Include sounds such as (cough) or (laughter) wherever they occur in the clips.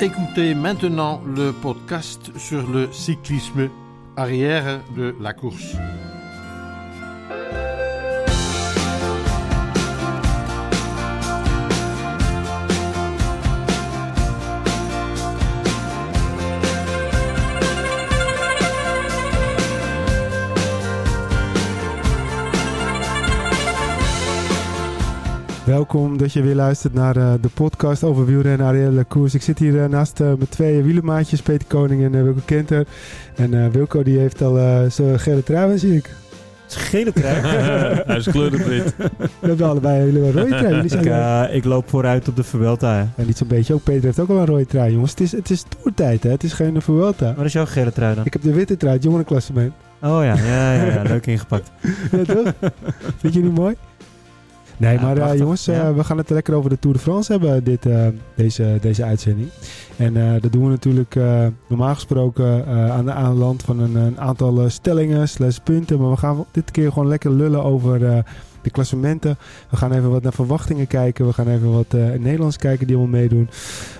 Écoutez maintenant le podcast sur le cyclisme arrière de la course. Welkom dat je weer luistert naar uh, de podcast over wielrennen Arielle Koers. Ik zit hier uh, naast uh, mijn twee wielermaatjes, Peter Koning en Wilco Kenter. En Wilco die heeft al zijn gele trui, zie ik. Gele trui? (laughs) (laughs) Hij is kleurenwit. We hebben allebei jullie een rode trui. Jullie zijn ik, ik, loop vooruit op de Vuelta. En niet zo'n beetje ook. Peter heeft ook al een rode trui, jongens. Het is, het is toertijd, hè. Het is geen Vuelta. Wat is jouw gele trui dan? Ik heb de witte trui, het jongerenklassement. Oh ja, ja, ja, ja, leuk ingepakt. (laughs) ja, toch? Vind je niet mooi? Nee, Ja, maar eh, prachtig, jongens, eh, ja. we gaan het lekker over de Tour de France hebben, dit, eh, deze, deze uitzending. En dat doen we natuurlijk normaal gesproken aan de aanland van een, een aantal stellingen slash punten. Maar we gaan dit keer gewoon lekker lullen over de klassementen. We gaan even wat naar verwachtingen kijken. We gaan even wat Nederlands kijken die allemaal meedoen.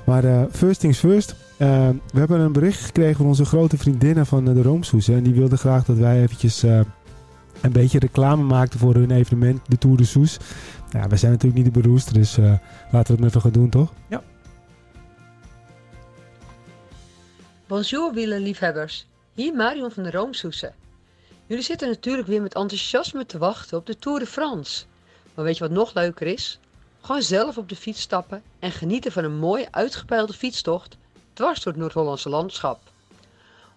Maar first things first. We hebben een bericht gekregen van onze grote vriendinnen van de Roomsoes. En die wilden graag dat wij eventjes... een beetje reclame maakten voor hun evenement, de Tour de Soes. Ja, we zijn natuurlijk niet de beroeste, dus eh, laten we het maar even gaan doen, toch? Bonjour wielerliefhebbers, hier Marion van de Roomsoesen. Jullie zitten natuurlijk weer met enthousiasme te wachten op de Tour de France. Maar weet je wat nog leuker is? Gewoon zelf op de fiets stappen en genieten van een mooie uitgepeilde fietstocht dwars door het Noord-Hollandse landschap.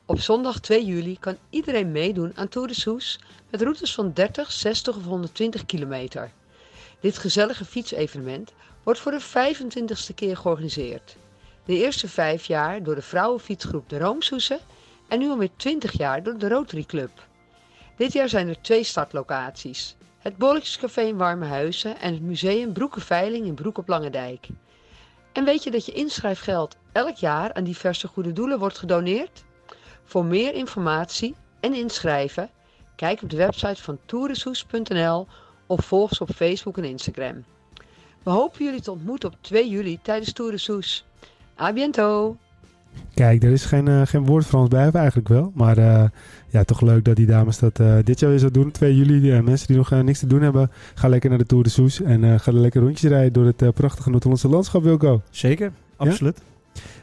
Op zondag 2 juli kan iedereen meedoen aan Tour de Soes met routes van 30, 60 of 120 kilometer. Dit gezellige fietsevenement wordt voor de 25ste keer georganiseerd. De eerste vijf jaar door de vrouwenfietsgroep de Roomsoesen en nu alweer 20 jaar door de Rotary Club. Dit jaar zijn er twee startlocaties. Het Bolletjescafé in Warmehuizen en het museum Broekenveiling in Broek op Langendijk. En weet je dat je inschrijfgeld elk jaar aan diverse goede doelen wordt gedoneerd? Voor meer informatie en inschrijven, kijk op de website van toerensoes.nl of volg ze op Facebook en Instagram. We hopen jullie te ontmoeten op 2 juli tijdens Tour de Soes. A biento! Kijk, er is geen, eh, geen woord Frans bij, of eigenlijk wel. Maar eh, ja, toch leuk dat die dames dat eh, dit jaar weer zo doen. 2 juli, eh, mensen die nog niks te doen hebben, ga lekker naar de Tour de Soes. En eh ga lekker rondjes rijden door het eh, prachtige Noord-Hollandse landschap, Wilco. Zeker, absoluut.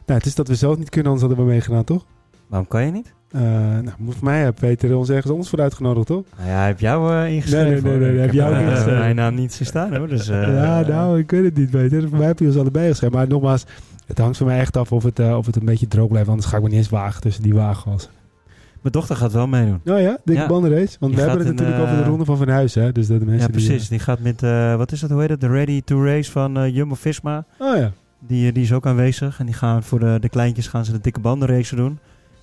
Nou, het is dat we zelf niet kunnen, anders hadden we meegedaan, toch? Waarom kan je niet? Eh nou, moet voor mij, eh, Peter, ons ergens ons voor uitgenodigd, toch? Nou ja, heb jou eh, ingeschreven. Nee, nee, nee, nee, hoor. heb jou ingeschreven. mijn naam niet staan hoor. Dus, (laughs) ja, nou, ik weet het niet, Peter. Voor mij heb je ons allebei geschreven. Maar nogmaals, het hangt van mij echt af of het, of het een beetje droog blijft. Anders ga ik me niet eens wagen tussen die wagens. Mijn dochter gaat wel meedoen. Nou ja, dikke Ja. bandenrace. Want we hebben het natuurlijk over de ronde van Van Huizen. Hè? Dus dat de mensen Ja, precies. Die gaat met, wat is dat, hoe heet het? De Ready to Race van Jumbo-Visma. oh ja. Die, die is ook aanwezig. En die gaan voor de, de kleintjes gaan ze de dikke bandenrace doen.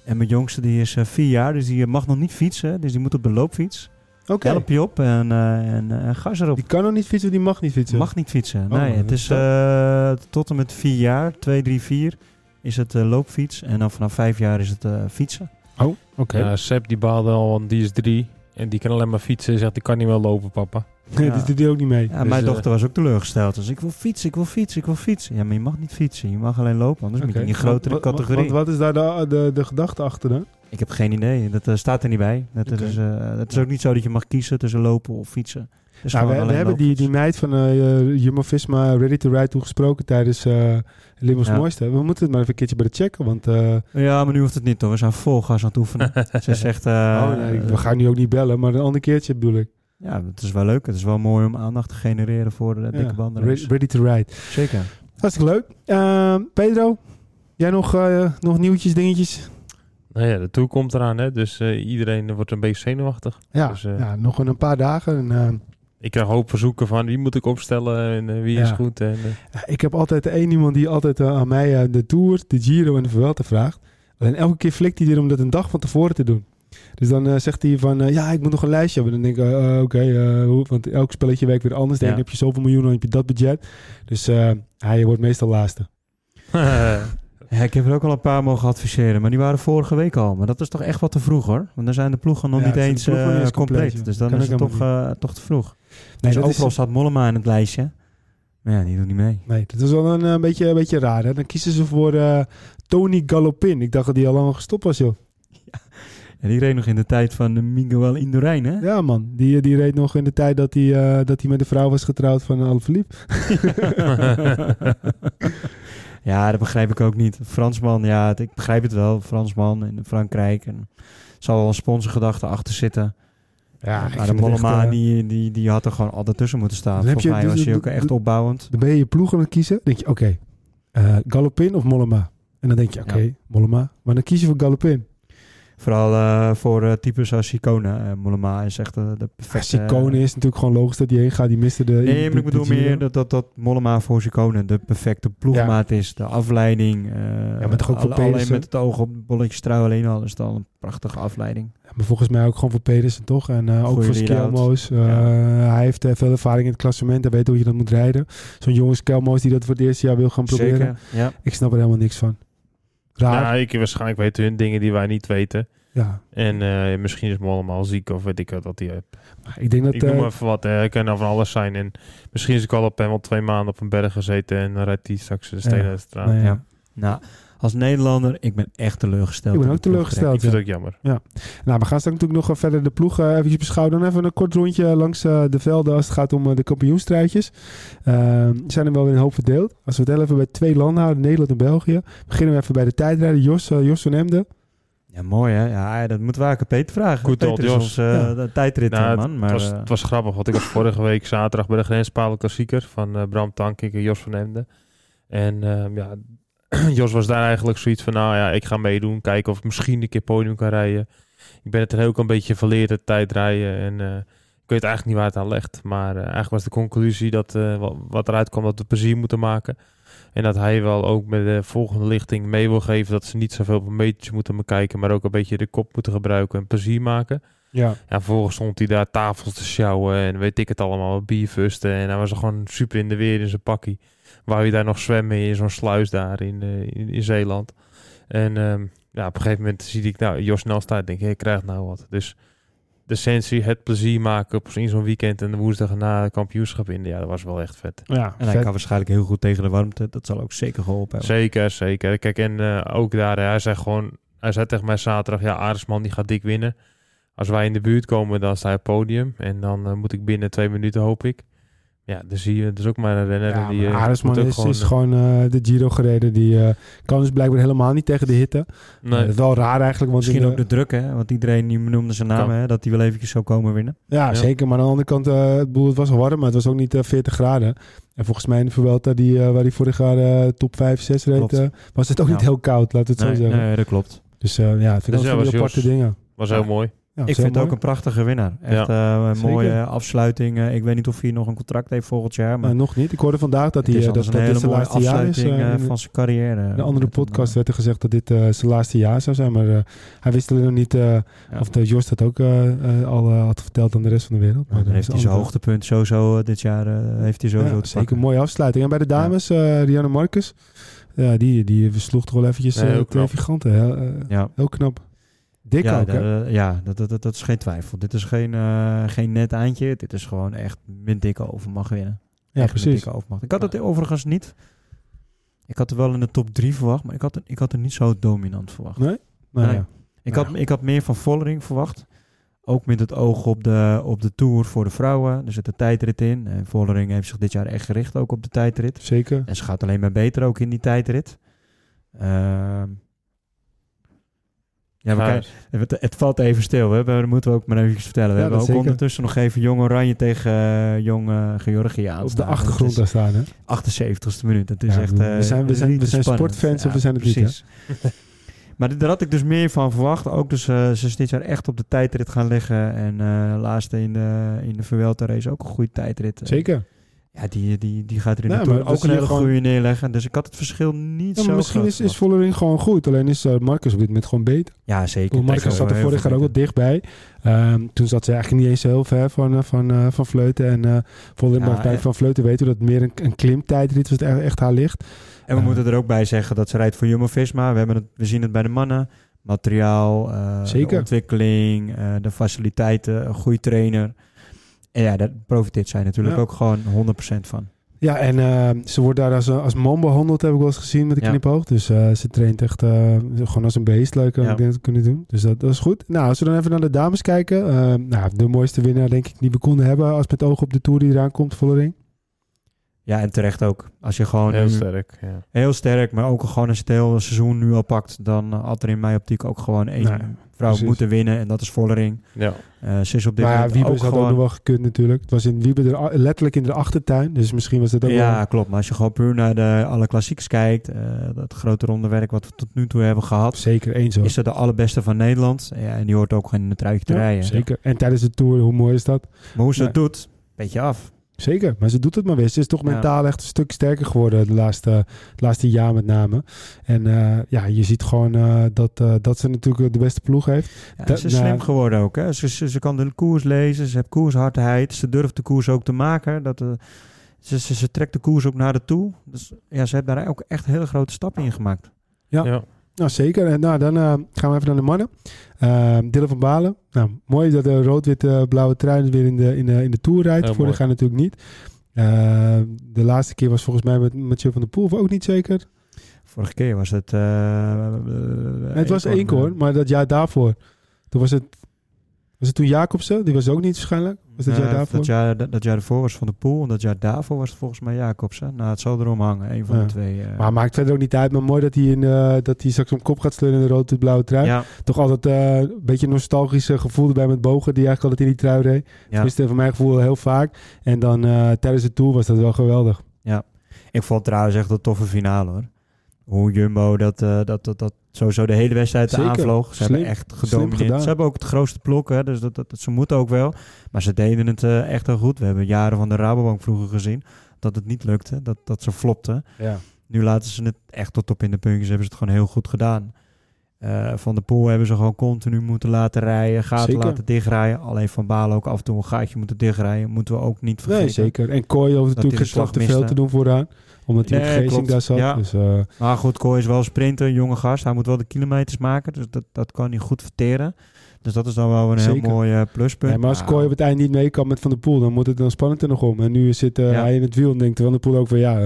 En mijn jongste die is eh, vier jaar, dus die eh, mag nog niet fietsen. Dus die moet op de loopfiets. Oké. Help je op en, eh en eh, gas erop. Die kan nog niet fietsen, die mag niet fietsen. Mag niet fietsen. Oh, nee, het is eh, tot en met vier jaar, 2, 3, 4 is het eh, loopfiets. En dan vanaf vijf jaar is het eh, fietsen. Oh, oké. Ja, Seb die baalde al, want die is drie. En die kan alleen maar fietsen. Hij zegt, ik kan niet wel lopen, papa. Nee, (laughs) Ja. die die ook niet mee. Ja, Dus, mijn eh, dochter was ook teleurgesteld. Dus ik wil fietsen, ik wil fietsen, ik wil fietsen. Ja, maar je mag niet fietsen. Je mag alleen lopen, anders moet je in die grotere categorie. Want wat is daar de, de, de gedachte achter dan? Ik heb geen idee. Dat eh, staat er niet bij. Dat is, eh, het is ook niet zo dat je mag kiezen tussen lopen of fietsen. Nou, we, hebben die, die meid van eh Jumbo-Visma Ready to Ride toegesproken tijdens eh Limos Ja. Mooiste. We moeten het maar even een keertje bij de checken, want... Ja, maar nu hoeft het niet hoor. We zijn vol gas aan het oefenen. (laughs) Ze zegt... oh, nee, we gaan nu ook niet bellen, maar een ander keertje bedoel ik. Ja, het is wel leuk. Het is wel mooi om aandacht te genereren voor de dikke Ja, banden. Ready, ready to Ride. Zeker. Hartstikke leuk. Ehm, Pedro, jij nog, eh, nog nieuwtjes, dingetjes? Nou ja, de Tour komt eraan, hè. Dus eh, iedereen wordt een beetje zenuwachtig. Ja, Dus, eh, ja nog een, paar dagen. En, ehm, Ik krijg hoop verzoeken van wie moet ik opstellen en wie is Ja. goed. En, Ja, Ik heb altijd één iemand die altijd aan mij de Tour, de Giro en de Vuelta vraagt. Alleen elke keer flikt hij er om dat een dag van tevoren te doen. Dus dan eh, zegt hij van, eh, ja, ik moet nog een lijstje hebben. Dan denk ik, eh, oké, eh, hoe- want elk spelletje werkt weer anders. De Ja. een heb je zoveel miljoenen, dan heb je dat budget. Dus hij wordt meestal laatste. (laughs) Ja, ik heb er ook al een paar mogen adviseren, maar die waren vorige week al. Maar dat is toch echt wat te vroeg hoor. Want dan zijn de ploegen nog Ja, niet eens compleet. Dus dan Kan is het toch, toch te vroeg. Nee, dus dat is- overal staat Mollema in het lijstje. Maar ja, die doet niet mee. Nee, dat is wel een, eh, beetje, een beetje raar. Hè? Dan kiezen ze voor Tony Galopin. Ik dacht dat hij al lang gestopt was, joh. (laughs) En die reed nog in de tijd van uh, Miguel Indurain, hè? Ja, man. Die, die reed nog in de tijd dat hij, eh, dat hij met de vrouw was getrouwd van Alaphilippe. (laughs) ja, dat begrijp ik ook niet. Fransman, ja, het- ik begrijp het wel. Fransman in Frankrijk. En er zal wel een sponsorgedachte achter zitten. Ja, maar de echt, Mollema, eh, die, die, die had er gewoon altijd tussen moeten staan. Dan heb Volgens je- mij was dus- hij ook echt opbouwend. Dan ben je je ploeg aan het kiezen. denk je, oké, eh, Galopin of Mollema? En dan denk je, oké, Ja. Mollema. Maar dan kies je voor Galopin. Vooral eh, voor eh, types als Sicone. Eh, Mollema is echt de perfecte... Sicone is natuurlijk gewoon logisch dat hij heen gaat. Die miste de... Nee, de- maar ik bedoel meer dat, dat, dat Mollema voor Sicone de perfecte ploegmaat is. De afleiding. Ja, maar toch ook voor alle- alleen met het oog op bolletje trui alleen al is het al een prachtige afleiding. Ja, maar volgens mij ook gewoon voor Pedersen, toch? En ook voor. Skelmo's. Ja. Hij heeft veel ervaring in het klassement. Hij weet hoe je dat moet rijden. Zo'n jonge Skelmo's die dat voor het eerste jaar wil gaan proberen. Zeker, ja. Ik snap er helemaal niks van. Raar. Ja, ik, waarschijnlijk weten hun dingen die wij niet weten. Ja. En eh, misschien is Mollema al ziek of weet ik wat dat hij heeft. Ik denk dat... Ik noem eh, maar even wat, hè. het kan nou van alles zijn. En misschien is ik al op hem al twee maanden op een berg gezeten en dan rijdt hij straks de stenen Ja. uit de straat. Nee, ja. Ja. Nou, als Nederlander, ik ben echt teleurgesteld. Ik ben ook teleurgesteld. Ik vind het ook jammer. Nou, we gaan straks natuurlijk nog eh, verder de ploeg eh, eventjes beschouwen. Dan even een kort rondje langs eh, de velden als het gaat om eh, de kampioenstrijdjes. Ehm, zijn er wel weer een hoop verdeeld. Als we het even bij twee landen houden, Nederland en België. Beginnen we even bij de tijdrijder Jos, Jos van Emden. Ja, mooi hè. Ja, dat moeten we eigenlijk aan Peter vragen. Goed Peter is Jos. ons eh, Ja. de tijdrit Nou, man. Maar, het, was, het was grappig, want ik was vorige week zaterdag bij de Grenspalen Klassieker van Bram Tankink en Jos van Emden. En ehm, ja, (clears throat) Jos was daar eigenlijk zoiets van, nou ja, ik ga meedoen, kijken of ik misschien een keer podium kan rijden. Ik ben het er ook een beetje verleerd, het tijdrijden. En eh, ik weet eigenlijk niet waar het aan ligt. Maar eh, eigenlijk was de conclusie dat eh, wat, eruit kwam, dat we plezier moeten maken. En dat hij wel ook met de volgende lichting mee wil geven dat ze niet zoveel op een metertje moeten bekijken, maar ook een beetje de kop moeten gebruiken en plezier maken. Ja. Ja, vervolgens stond hij daar tafels te sjouwen en weet ik het allemaal, bierfusten. En hij was er gewoon super in de weer in zijn pakkie. Wou je daar nog zwemmen in zo'n sluis daar in, eh, in, in Zeeland. En ehm, ja, op een gegeven moment zie ik nou, Jos snel staat, denk ik, ik krijg nou wat. Dus de sensie, het plezier maken op in zo'n weekend en de woensdag na het kampioenschap in. Ja, dat was wel echt vet. Ja, en hij kan waarschijnlijk heel goed tegen de warmte. Dat zal ook zeker geholpen hebben. Zeker, zeker. Kijk, en eh, ook daar, hij zei gewoon, hij zei tegen mij zaterdag, ja, Aresman die gaat dik winnen. Als wij in de buurt komen, dan sta je op het podium. En dan eh, moet ik binnen twee minuten, hoop ik. Ja, dan zie je, het is ook maar een renner. Ja, die, maar eh, Aresman moet ook is, is eh, gewoon eh, de Giro gereden. Die eh, kan dus blijkbaar helemaal niet tegen de hitte. nee, wel raar eigenlijk. Want Misschien in ook de druk, hè? Want iedereen die noemde zijn naam, hè? Dat hij wel eventjes zou komen winnen. Ja, Ja. zeker. Maar aan de andere kant, eh, het, boel, het was warm, maar het was ook niet eh, 40 graden. En volgens mij in de Vuelta, die, eh, waar hij vorig jaar eh, top 5, 6 reed, was het ook Ja. niet heel koud, laten we het Nee, zo zeggen. nee, dat klopt. Dus eh, ja, het vind ik Dus ook ja, aparte Jos. dingen. was Ja. heel mooi. Ja, ik vind het ook een prachtige winnaar. Echt Ja. eh, een Zeker. mooie eh, afsluiting. Eh, ik weet niet of hij nog een contract heeft volgend jaar. Maar Maar nog niet. Ik hoorde vandaag dat, hij, eh, dat, dat een dit hele zijn mooie laatste jaar is. eh, eh, van zijn carrière. in een andere podcast eh, werd er gezegd dat dit eh, zijn laatste jaar zou zijn. Maar eh, hij wist alleen nog niet eh, Ja. of de Jos dat ook eh, eh, al eh, had verteld aan de rest van de wereld. Maar dan heeft is hij zijn hoogtepunt sowieso eh, dit jaar. eh, heeft hij sowieso Ja, te zeker een mooie afsluiting. En bij de dames, eh Rianne Marcus, ja, die, die versloeg toch wel eventjes Nee, eh, twee giganten. Heel, eh, Ja. heel knap. Dik ja, ook, hè? da- ja dat, dat, dat, dat is geen twijfel. Dit is geen, eh, geen net eindje. Dit is gewoon echt met dikke overmacht winnen. Ja, Echt precies. dikke overmacht. Ik had het overigens niet. Ik had er wel in de top 3 verwacht, maar ik had, het- ik had het niet zo dominant verwacht. Nee? Nou, Nee. ja. Ik, Nou had, ik had meer van Vollering verwacht. Ook met het oog op de, op de Tour voor de vrouwen. Er zit een tijdrit in. En Vollering heeft zich dit jaar echt gericht ook op de tijdrit. Zeker. En ze gaat alleen maar beter ook in die tijdrit. Ehm ja, kijken- het, het valt even stil. We hebben, dat moeten we ook maar even vertellen. We Ja, hebben dat ook zeker. ondertussen nog even Jong Oranje tegen eh, Jong eh, Georgië aan Op de achtergrond daar staan, hè? 78ste minuut. Het is Ja, echt. we eh, zijn- we zijn- we zijn sportfans of we zijn het niet, hè? precies. (laughs) maar dit- daar had ik dus meer van verwacht. Ook dus eh, ze is dit jaar echt op de tijdrit gaan liggen. En eh laatste in de, in de Vuelta race ook een goede tijdrit. Eh, Zeker. Ja, die, die, die gaat er in Nee, ook een hele gewoon- goede neerleggen. Dus ik had het verschil niet Ja, zo misschien groot is, is. Vollering gewoon goed. Alleen is uh, Marcus op dit moment gewoon beter. Ja, zeker. Marcus zat er vorig jaar ook wat beter. dichtbij. Ehm, toen zat ze eigenlijk niet eens heel ver van, eh, van, eh, van Vleuten. En eh Vollering Ja, en- Van Vleuten weten dat meer een, een klimtijdrit was. Het echt, echt haar ligt. En we Eh. moeten er ook bij zeggen dat ze rijdt voor Jumbo-Visma. We, hebben het, we zien het bij de mannen. Materiaal, eh, de Zeker. ontwikkeling, eh, de faciliteiten, een goede trainer. En ja, daar profiteert zij natuurlijk Ja. ook gewoon 100% van. Ja, en eh, ze wordt daar als, als man behandeld, heb ik wel eens gezien met de Ja. knipoog. Dus eh, ze traint echt eh, gewoon als een beest. Leuk om Ja. te kunnen doen. Dus dat, dat is goed. Nou, als we dan even naar de dames kijken. eh, nou, de mooiste winnaar denk ik niet we konden hebben als met oog op de Tour die eraan komt, Vollering. Ja, en terecht ook. Als je gewoon Heel nu- sterk, ja. heel sterk, maar ook gewoon als je het hele seizoen nu al pakt, dan eh, had er in mijn optiek ook gewoon één Nee, vrouw precies. moeten winnen. En dat is Vollering. Ja. Eh ze is op dit Maar ja, moment Wiebes ook had ook nog wel gekund natuurlijk. Het was in Wiebe er, letterlijk in de achtertuin. Dus misschien was dat ook Ja, wel... klopt. Maar als je gewoon puur naar de, alle klassiekers kijkt, eh dat grote rondewerk wat we tot nu toe hebben gehad, Zeker, eens hoor. is dat de allerbeste van Nederland. Ja, en die hoort ook gewoon in een truitje te Ja, rijden. Zeker. En tijdens de Tour, hoe mooi is dat? Maar hoe ze Nee. het doet, beetje af. Zeker, maar ze doet het maar weer. Ze is toch Ja. mentaal echt een stuk sterker geworden de laatste, het laatste jaar met name. En eh, ja, je ziet gewoon eh, dat, eh, dat ze natuurlijk de beste ploeg heeft. Ja, Dat- ze is nou- slim geworden ook. Hè? Ze, ze, ze kan de koers lezen, ze heeft koershardheid, ze durft de koers ook te maken. Dat, ze, ze, ze trekt de koers ook naar de toe. Dus ja, ze heeft daar ook echt hele grote stappen in gemaakt. Ja. Ja. Nou, zeker. En nou, dan eh, gaan we even naar de mannen. Uh, Dylan van Balen. Nou, mooi dat de rood-witte blauwe trui dus weer in de, in de, in de Tour rijdt. Heel Vorig mooi. jaar natuurlijk niet. Eh, de laatste keer was volgens mij met Mathieu van der Poel, ook niet zeker. Vorige keer was het... eh, Nee, het was één keer hoor, eh, maar dat jaar daarvoor. Toen was het, was het toen Jacobsen? Die was ook niet waarschijnlijk. Was dat jaar daarvoor? Dat jaar, dat, dat jaar ervoor was Van de Poel en dat jaar daarvoor was het volgens mij Jacobsen. Nou, het zal erom hangen, een van Ja. de twee. eh. Maar maakt verder ook niet uit. Maar mooi dat hij, in, eh, dat hij straks om kop gaat sleuren in de rood-blauwe trui. ja, Toch altijd eh, een beetje een nostalgische gevoel erbij met Bogen. Die eigenlijk altijd in die trui reed. ja. Tenminste, voor mijn gevoel heel vaak. En dan eh, tijdens de Tour was dat wel geweldig. Ik vond trouwens echt een toffe finale hoor. Hoe Jumbo dat, eh, dat, dat, dat sowieso de hele wedstrijd Zeker. aanvloog. Ze Slim. hebben echt gedomineerd. gedaan. Ze hebben ook het grootste blok, hè, dus dat, dat, dat- ze moeten ook wel. Maar ze deden het eh, echt heel goed. We hebben jaren van de Rabobank vroeger gezien dat het niet lukte, dat, dat ze flopten. Ja. Nu laten ze het echt tot op in de puntjes, hebben ze het gewoon heel goed gedaan. Eh, van de Poel hebben ze gewoon continu moeten laten rijden, gaten Zeker. laten dichtrijden. Alleen Van Balen ook af en toe een gaatje moeten dichtrijden. Moeten we ook niet vergeten. Nee, zeker. En Kooi de geen slag slag te veel te doen vooraan. Omdat hij Nee, met daar zat. Ja. Dus, eh, Maar goed, Kooi is wel een sprinter, een jonge gast. Hij moet wel de kilometers maken, dus dat, dat kan hij goed verteren. Dus dat is dan wel een heel Zeker. mooi eh, pluspunt. ja, maar als Nou, Kooi op het eind niet mee kan met Van der Poel, dan moet het dan spannend er nog om. En nu zit eh, Ja. hij in het wiel en denkt Van der Poel ook van ja,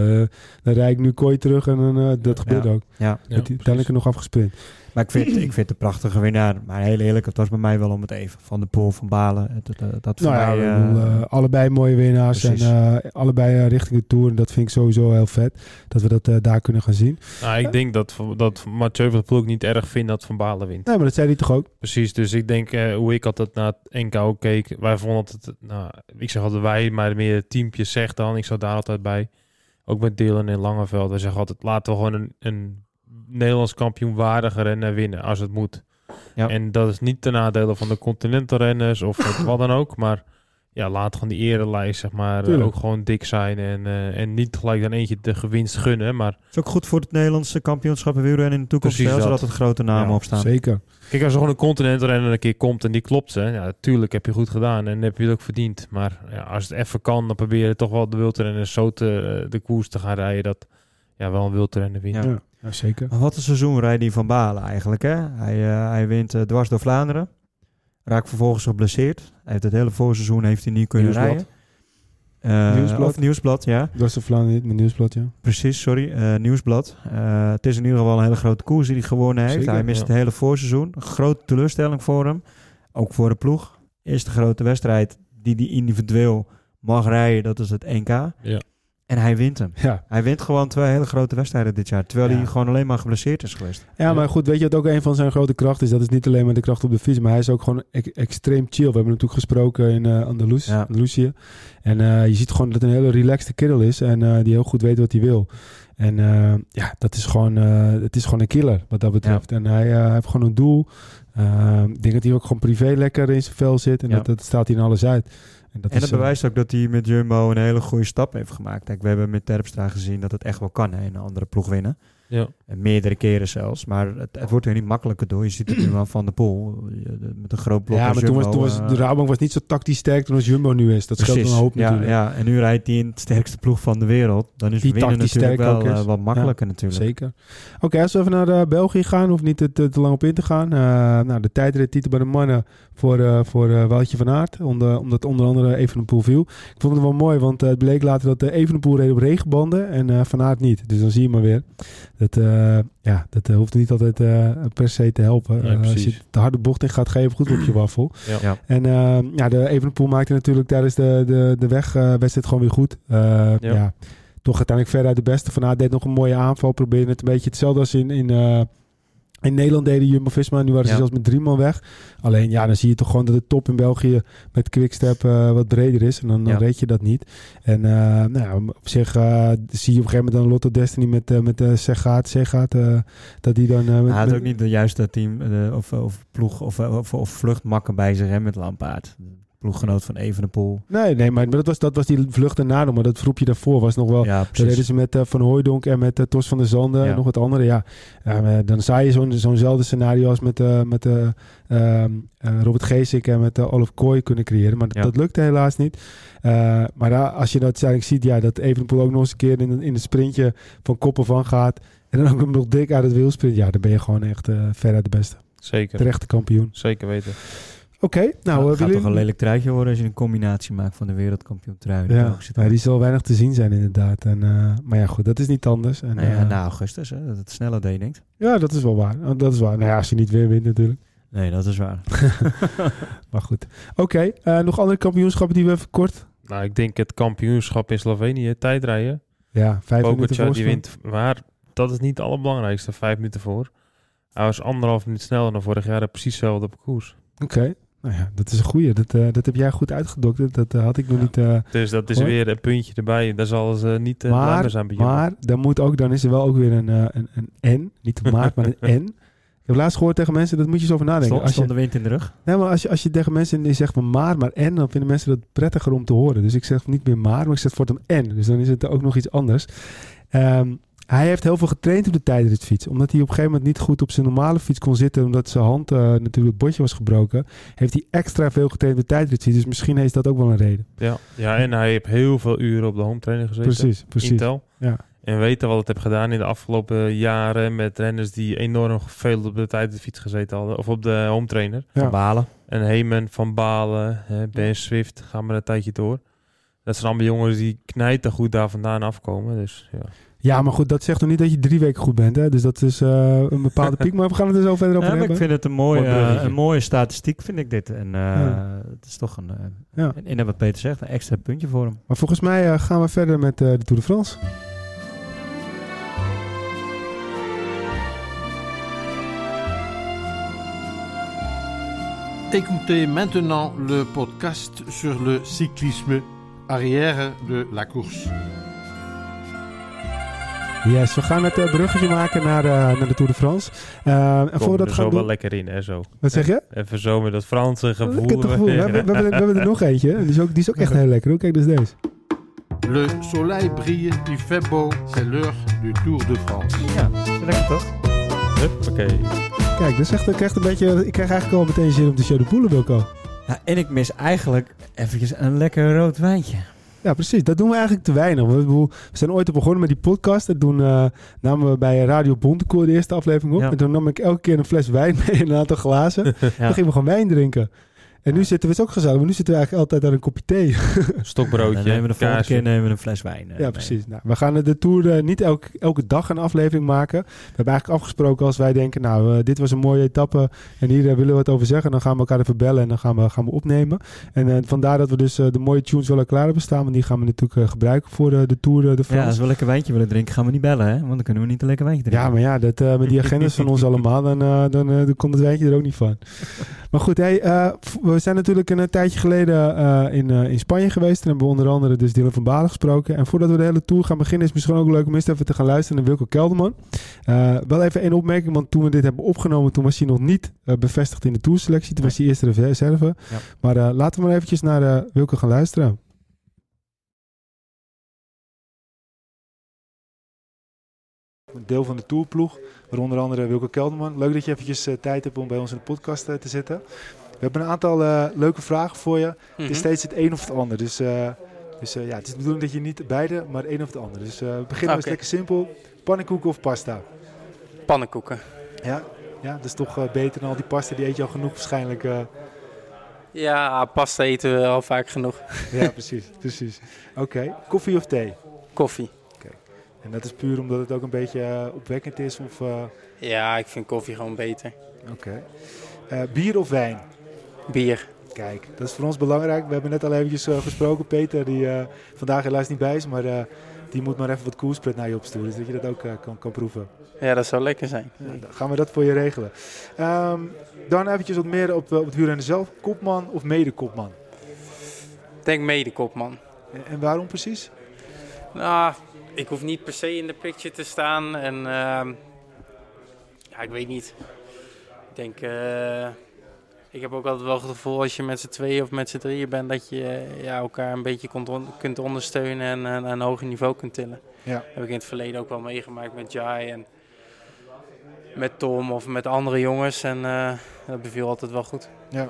dan rijd ik nu Kooi terug en dan, dat gebeurt Ja. ook. Ja, Ja, dat uiteindelijk er nog afgesprint. Maar ik vind, (clears throat) ik vind het een prachtige winnaar. Maar heel eerlijk, het was bij mij wel om het even. Van de Poel, van Balen. Had voor Nou ja, mij... bedoel, eh, eh, allebei mooie winnaars precies. en eh, allebei richting de Tour. En dat vind ik sowieso heel vet, dat we dat eh, daar kunnen gaan zien. Nou, ik denk dat, dat Mathieu van der Poel ook niet erg vindt dat Van Balen wint. Nee, maar dat zei hij toch ook? Precies, dus ik denk eh, hoe ik altijd naar het NK ook keek. Wij vonden het, nou, ik zeg altijd wij, maar meer het teampje zegt dan. Ik zat daar altijd bij. Ook met Dylan en Langeveld. We zeggen altijd, laten we gewoon een, een Nederlands kampioen waardige renner winnen als het moet. Ja. En dat is niet ten nadele van de continental renners of het (laughs) wat dan ook. Maar ja, laat gewoon die erelijst zeg maar Tuurlijk. ook gewoon dik zijn. En, eh, en niet gelijk dan eentje de gewinst gunnen. Maar is ook goed voor het Nederlandse kampioenschap en wielrennen in de toekomst. Precies zodat dat. het grote namen Ja, op staan. Zeker. Kijk, als er gewoon een continental renner een keer komt en die klopt, hè, ja, natuurlijk heb je goed gedaan en heb je het ook verdiend. Maar ja, als het even kan, dan probeer je toch wel de wildrenners zo te, de koers te gaan rijden dat ja, wel een wildrenner wint. Ja. Ja. Zeker. Maar wat een seizoen rijdt die van Balen eigenlijk. Hè? Hij, eh, hij wint eh, dwars door Vlaanderen. Raakt vervolgens geblesseerd. Hij heeft het hele voorseizoen heeft hij niet kunnen Nieuwsblad. rijden. Eh, Nieuwsblad. Of Nieuwsblad, ja. Dat was de Vlaanderen niet, mijn nieuwsblad, ja. Precies, sorry. eh, Nieuwsblad. Eh, het is in ieder geval een hele grote koers die hij gewonnen heeft. Zeker, hij mist ja. het hele voorseizoen. Grote teleurstelling voor hem. Ook voor de ploeg. Eerste grote wedstrijd die hij individueel mag rijden, dat is het NK. Ja. En hij wint hem. Ja. Hij wint gewoon twee hele grote wedstrijden dit jaar. Terwijl Ja. hij gewoon alleen maar geblesseerd is geweest. Ja, maar goed, weet je wat ook een van zijn grote krachten is? Dat is niet alleen maar de kracht op de fiets, maar hij is ook gewoon e- extreem chill. We hebben natuurlijk gesproken in eh Andalus, Ja. Andalusië. En eh, je ziet gewoon dat het een hele relaxte kerel is en eh, die heel goed weet wat hij wil. En eh, ja, dat is gewoon, eh, het is gewoon een killer wat dat betreft. En hij eh, heeft gewoon een doel. Eh, ik denk dat hij ook gewoon privé lekker in zijn vel zit en Ja. dat, dat staat hij in alles uit. En dat, En is, dat eh, bewijst ook dat hij met Jumbo een hele goede stap heeft gemaakt. Kijk, we hebben met Terpstra gezien dat het echt wel kan, hè, in een andere ploeg winnen. Ja. En meerdere keren zelfs. Maar het, het wordt er niet makkelijker door. Je ziet het nu wel van de pool. Met een groot blok. Ja, maar toen was, toen was eh, de Rabobank was niet zo tactisch sterk toen als Jumbo nu is. Dat scheelt een hoop ja, natuurlijk. ja, en nu rijdt hij in het sterkste ploeg van de wereld. Dan is Die winnen tactisch natuurlijk sterk wel eh, wat makkelijker natuurlijk. Zeker. Oké, als we even naar eh, België gaan, hoeft niet te, te, te lang op in te gaan. Eh, nou, de tijdrittitel bij de mannen voor, eh voor eh, Woutje van Aert, onder, omdat onder andere Evenepoel viel. Ik vond het wel mooi, want eh, het bleek later dat de Evenepoel reed op regenbanden en eh Van Aert niet. Dus dan zie je maar weer. Dat, eh, ja, dat eh, hoeft niet altijd eh, per se te helpen. Nee, Eh, als je de harde bocht in gaat geven, goed op je waffel. Ja. Ja. En eh, ja, de Evenepoel maakte natuurlijk tijdens de, de, de wegwedstrijd gewoon weer goed. Eh, ja. toch uiteindelijk verder uit de beste. Van Aert deed nog een mooie aanval. Probeerde het een beetje hetzelfde als in, in, eh, in Nederland deden Jumbo-Visma. Nu waren ze Ja. zelfs met drie man weg. Alleen ja, dan zie je toch gewoon dat de top in België met Quickstep eh wat breder is. En dan, dan Ja. reed je dat niet. En eh, nou ja, op zich eh, zie je op een gegeven moment dan Lotto Destiny met, met uh, Segaat. Segaat dat die dan... met, Hij had ook niet de juiste team of, of ploeg of, of, of vluchtmakker bij zich hè, met Lampaard. Ploeggenoot van Evenepoel. Nee, nee, maar dat was, dat was die vlucht nog. Maar dat groepje daarvoor was nog wel... Ja, reden ze met eh, Van Hooijdonk en met eh, Tos van der Zanden en nog wat andere. Ja, dan zou je zo'n zo'nzelfde scenario als met, eh, met eh, ehm, eh, Robert Geesink en met Olaf Kooi kunnen creëren. Maar dat, Ja. dat lukte helaas niet. Maar daar, als je dat uiteindelijk ziet, ja, dat Evenepoel ook nog eens een keer in, in het sprintje van koppen van gaat. En dan ook nog dik uit het wielsprint. Ja, dan ben je gewoon echt ver uit de beste. Zeker. Terechte kampioen. Zeker weten. Oké, nou, Nou, eh, het gaat willen toch een lelijk truitje worden als je een combinatie maakt van de wereldkampioen trui. Ja, ja, die zal weinig te zien zijn inderdaad. En, eh, maar ja, goed, dat is niet anders. En, Nou ja, eh, na augustus, hè, dat het sneller deed, denkt. Ja, dat is wel waar. Oh, Dat is waar. Nou ja, als je niet weer wint natuurlijk. Nee, dat is waar. (laughs) (laughs) Maar goed. Oké, eh, nog andere kampioenschappen die we even kort... Nou, ik denk het kampioenschap in Slovenië, tijdrijden. Ja, vijf minuten Pogacar die wint. Maar dat is niet het allerbelangrijkste, vijf minuten voor. Hij was anderhalf minuut sneller dan vorig jaar, precies hetzelfde op koers. Oké. Nou ja, dat is een goeie. Dat, eh, dat heb jij goed uitgedokterd. Dat eh, had ik nog Ja. niet... eh, Dus dat is Hoor. weer een puntje erbij. Daar zal ze niet uh, maar, zijn bij maar dan, moet ook, dan is er wel ook weer een, eh, een, een N. Niet een maat, maar een N. Ik heb laatst gehoord tegen mensen, dat moet je eens over nadenken. Stond, Als je, stond de wind in de rug? nee, maar als je, als je tegen mensen die zegt van maar, maar N, dan vinden mensen dat prettiger om te horen. Dus ik zeg niet meer maar, maar ik zeg voor hem N. Dus dan is het ook nog iets anders. Ehm, hij heeft heel veel getraind op de tijdritfiets. Omdat hij op een gegeven moment niet goed op zijn normale fiets kon zitten. Omdat zijn hand eh, natuurlijk het botje was gebroken. Heeft hij extra veel getraind op de tijdritfiets. Dus misschien is dat ook wel een reden. Ja. ja, en hij heeft heel veel uren op de home trainer gezeten. Precies, precies. Intel. Ja. En weten wat het heb gedaan in de afgelopen jaren met renners die enorm veel op de tijdritfiets gezeten hadden. Of op de home trainer. Ja. Van Balen. En Heyman, Van Balen, hè, Ben Swift, gaan maar een tijdje door. Dat zijn allemaal jongens die knijten goed daar vandaan afkomen. Dus ja. Ja, maar goed, dat zegt nog niet dat je drie weken goed bent. Hè? Dus dat is eh, een bepaalde (laughs) piek. Maar we gaan het er zo verder over Ja, hebben. ik vind het een mooie, eh, een mooie statistiek, vind ik dit. En eh, Ja. het is toch een, Ja. en, en wat Peter zegt, een extra puntje voor hem. Maar volgens mij eh, gaan we verder met eh, de Tour de France. Écoutez maintenant le podcast sur le cyclisme arrière de la course. Yes, we gaan het eh, bruggetje maken naar, eh, naar de Tour de France. Eh, en Komen voor we dat er gaan zo wel lekker in, hè, zo. Wat zeg je? Even zo met dat Franse gevoel. Lekker gevoel. We, hebben, we, hebben, we hebben er nog eentje. Die is ook, die is ook echt heel lekker. hoor. Kijk, dus deze. Le soleil brille, il fait beau, c'est l'heure du Tour de France. Ja, lekker toch? Oké. Kijk, dus echt, ik, krijg een beetje, ik krijg eigenlijk al meteen zin om de show de Poelen, Wilco. Ja, en ik mis eigenlijk eventjes een lekker rood wijntje. Ja, precies. Dat doen we eigenlijk te weinig. We, zijn ooit begonnen met die podcast. Dat doen, eh, namen we bij Radio Bontekoor de eerste aflevering op. Ja. En toen nam ik elke keer een fles wijn (laughs) mee en een aantal glazen. (laughs) Ja. Dan gingen we gewoon wijn drinken. En nu zitten we, het is ook gezellig, maar nu zitten we eigenlijk altijd aan een kopje thee. Stokbroodje, Dan nemen we de volgende kaasje. keer nemen we een fles wijn. eh, Ja, mee. precies. Nou, we gaan de Tour eh, niet elke, elke dag een aflevering maken. We hebben eigenlijk afgesproken als wij denken, nou, eh, dit was een mooie etappe en hier eh, willen we wat over zeggen. Dan gaan we elkaar even bellen en dan gaan we, gaan we opnemen. En eh, vandaar dat we dus eh, de mooie tunes wel klaar hebben staan. Want die gaan we natuurlijk eh, gebruiken voor eh, de Tour eh, de Ja, als France. we lekker wijntje willen drinken, gaan we niet bellen, hè? Want dan kunnen we niet een lekker wijntje drinken. Ja, maar ja, dat, eh, met die agendas van ons (laughs) allemaal, dan, eh, dan, eh, dan komt het wijntje er ook niet van. Maar goed, hey, eh, we zijn natuurlijk een, tijdje geleden eh, in, eh, in Spanje geweest. En hebben we onder andere dus Dylan van Balen gesproken. En voordat we de hele tour gaan beginnen, is het misschien ook leuk om eens even te gaan luisteren naar Wilco Kelderman. Eh, wel even één opmerking, want toen we dit hebben opgenomen, toen was hij nog niet eh, bevestigd in de tourselectie. Toen was hij eerste reserve. Ja. Maar eh, laten we maar eventjes naar eh, Wilco gaan luisteren. Een deel van de Tourploeg. Waaronder andere Wilke Kelderman. Leuk dat je eventjes eh, tijd hebt om bij ons in de podcast eh, te zitten. We hebben een aantal eh, leuke vragen voor je. Het Mhm. is steeds het een of het ander. Dus, dus ja, het is de bedoeling dat je niet beide, maar het een of het ander. Dus we beginnen eens Oké. lekker simpel. Pannenkoeken of pasta? Pannenkoeken. Ja, ja dat is toch beter dan al die pasta. Die eet je al genoeg waarschijnlijk. Ja, pasta eten we al vaak genoeg. ja, precies. precies. Oké, koffie of thee? Koffie. En dat is puur omdat het ook een beetje eh, opwekkend is? Of, eh, Ja, ik vind koffie gewoon beter. Oké. Eh, bier of wijn? Bier. Kijk, dat is voor ons belangrijk. We hebben net al eventjes gesproken. Peter, die vandaag helaas niet bij is, maar die moet maar even wat koelspret naar je opsturen. Dus dat je dat ook kan, kan proeven. Ja, dat zou lekker zijn. Ja, dan gaan we dat voor je regelen. Ehm, dan eventjes wat meer op, op het wielrennen zelf. Kopman of mede-kopman? Denk medekopman. En, en waarom precies? Nou, ik hoef niet per se in de picture te staan. En ehm, ja, ik weet niet. Ik denk, eh, ik heb ook altijd wel het gevoel als je met z'n tweeën of met z'n drieën bent, dat je eh, ja, elkaar een beetje kunt, on- kunt ondersteunen en naar een hoger niveau kunt tillen. Ja. heb ik in het verleden ook wel meegemaakt met Jai en met Tom of met andere jongens. En eh, dat beviel altijd wel goed. Ja.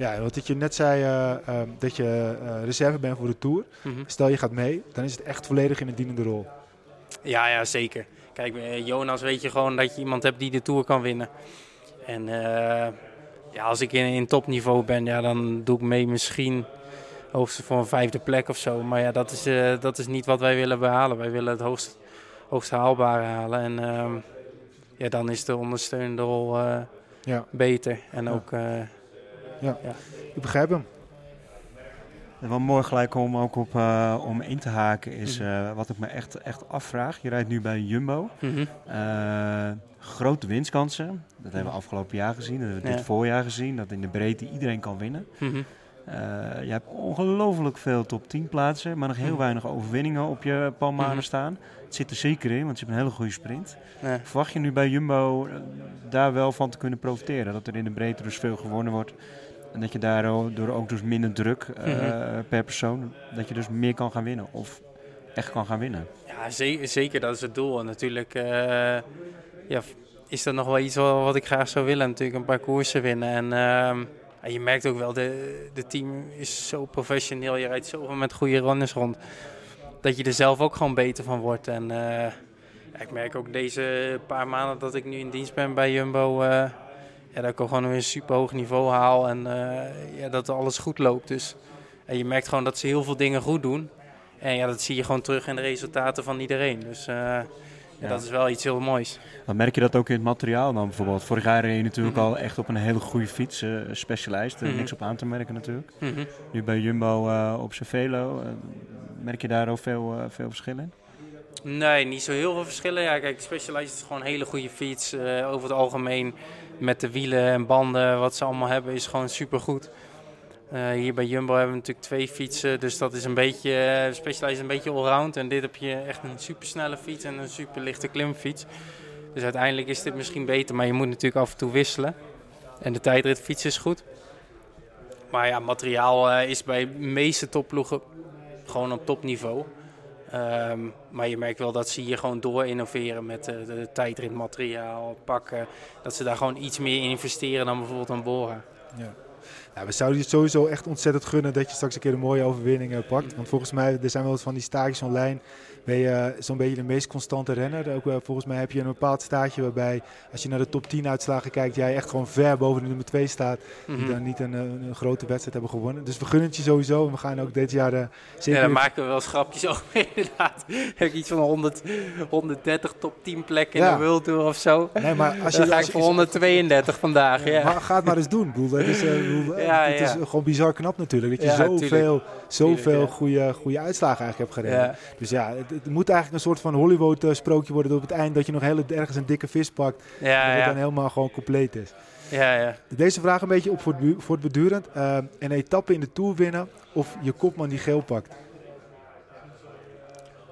Ja, wat je net zei, eh, ehm, dat je eh, reserve bent voor de Tour. Mhm. Stel je gaat mee, dan is het echt volledig in een dienende rol. Ja, ja, zeker. Kijk, bij Jonas weet je gewoon dat je iemand hebt die de Tour kan winnen. En eh, ja, als ik in, in topniveau ben, ja, dan doe ik mee misschien hoogstens voor een vijfde plek of zo. Maar ja, dat is, eh, dat is niet wat wij willen behalen. Wij willen het hoogst, hoogst haalbare halen. En ehm, ja, dan is de ondersteunende rol eh, Ja. beter. En Ja. ook, eh, Ik begrijp hem. En Wel mooi gelijk om ook op eh, om in te haken is Mhm. eh, wat ik me echt, echt afvraag. Je rijdt nu bij Jumbo. mhm. Eh, grote winstkansen. Dat hebben we afgelopen jaar gezien. Dat hebben we Ja. dit voorjaar gezien. Dat in de breedte iedereen kan winnen. Mhm. Eh, je hebt ongelooflijk veel top 10 plaatsen. Maar nog heel Mhm. weinig overwinningen op je palmanen Mhm. staan. Het zit er zeker in, want je hebt een hele goede sprint. Ja. Verwacht je nu bij Jumbo daar wel van te kunnen profiteren? Dat er in de breedte dus veel gewonnen wordt. En dat je daardoor ook dus minder druk eh, Mhm. per persoon, dat je dus meer kan gaan winnen. Of echt kan gaan winnen. Ja, zeker, zeker dat is het doel. En natuurlijk eh, ja, is dat nog wel iets wat, ik graag zou willen. Natuurlijk een paar koersen winnen. En ehm, je merkt ook wel, de, de team is zo professioneel. Je rijdt zoveel met goede runners rond. Dat je er zelf ook gewoon beter van wordt. En eh, ja, ik merk ook deze paar maanden dat ik nu in dienst ben bij Jumbo... ja, dat ik gewoon weer een super hoog niveau haal. En eh, ja, dat alles goed loopt. Dus en je merkt gewoon dat ze heel veel dingen goed doen. En ja, dat zie je gewoon terug in de resultaten van iedereen. Dus eh, ja, dat is wel iets heel moois. Dan merk je dat ook in het materiaal dan bijvoorbeeld. Vorig jaar reed je natuurlijk Mhm. al echt op een hele goede fiets. Specialized, er Mhm. niks op aan te merken natuurlijk. Mhm. Nu bij Jumbo op Cervelo, eh, merk je daar ook veel, veel verschil in? Nee, niet zo heel veel verschillen. Ja, kijk, Specialized is gewoon een hele goede fiets. Over het algemeen met de wielen en banden, wat ze allemaal hebben, is gewoon supergoed. Eh hier bij Jumbo hebben we natuurlijk twee fietsen, dus dat is een beetje, eh, Specialized een beetje allround. En dit heb je echt een supersnelle fiets en een super lichte klimfiets. Dus uiteindelijk is dit misschien beter, maar je moet natuurlijk af en toe wisselen. En de tijdritfiets is goed. Maar ja, materiaal eh, is bij de meeste topploegen gewoon op topniveau. Ehm, maar je merkt wel dat ze hier gewoon door innoveren met eh, de tijdritmateriaal, pakken. Dat ze daar gewoon iets meer in investeren dan bijvoorbeeld een Bora. Ja. We zouden je sowieso echt ontzettend gunnen dat je straks een keer een mooie overwinning eh, pakt. Want volgens mij, er zijn wel eens van die stages online. Ben je eh, zo'n beetje de meest constante renner. Ook, eh, volgens mij heb je een bepaald staatje waarbij, als je naar de top 10 uitslagen kijkt, jij echt gewoon ver boven de nummer 2 staat. Die Mhm. dan niet een, eh, een grote wedstrijd hebben gewonnen. Dus we gunnen het je sowieso. En we gaan ook dit jaar eh, zeker... Ja, daar maken we wel schrapjes over (laughs) inderdaad. Heb ik iets van 100, 130 top 10 plekken in de World Tour of zo. Nee, maar als je, Dan ga als ik je- voor 132 vandaag, ja. Maar ga het maar eens doen. Ik bedoel, het is, eh, eh, (laughs) Ja, het is gewoon bizar knap natuurlijk. Dat je zoveel, zoveel goede, goede uitslagen eigenlijk hebt gereden. Dus ja, het, het moet eigenlijk een soort van Hollywood-sprookje worden. Dat op het eind dat je nog heel, ergens een dikke vis pakt. Ja, dat het dan helemaal gewoon compleet is. ja, ja. Deze vraag een beetje op voort- voortbedurend. Eh een etappe in de Tour winnen of je kopman die geel pakt.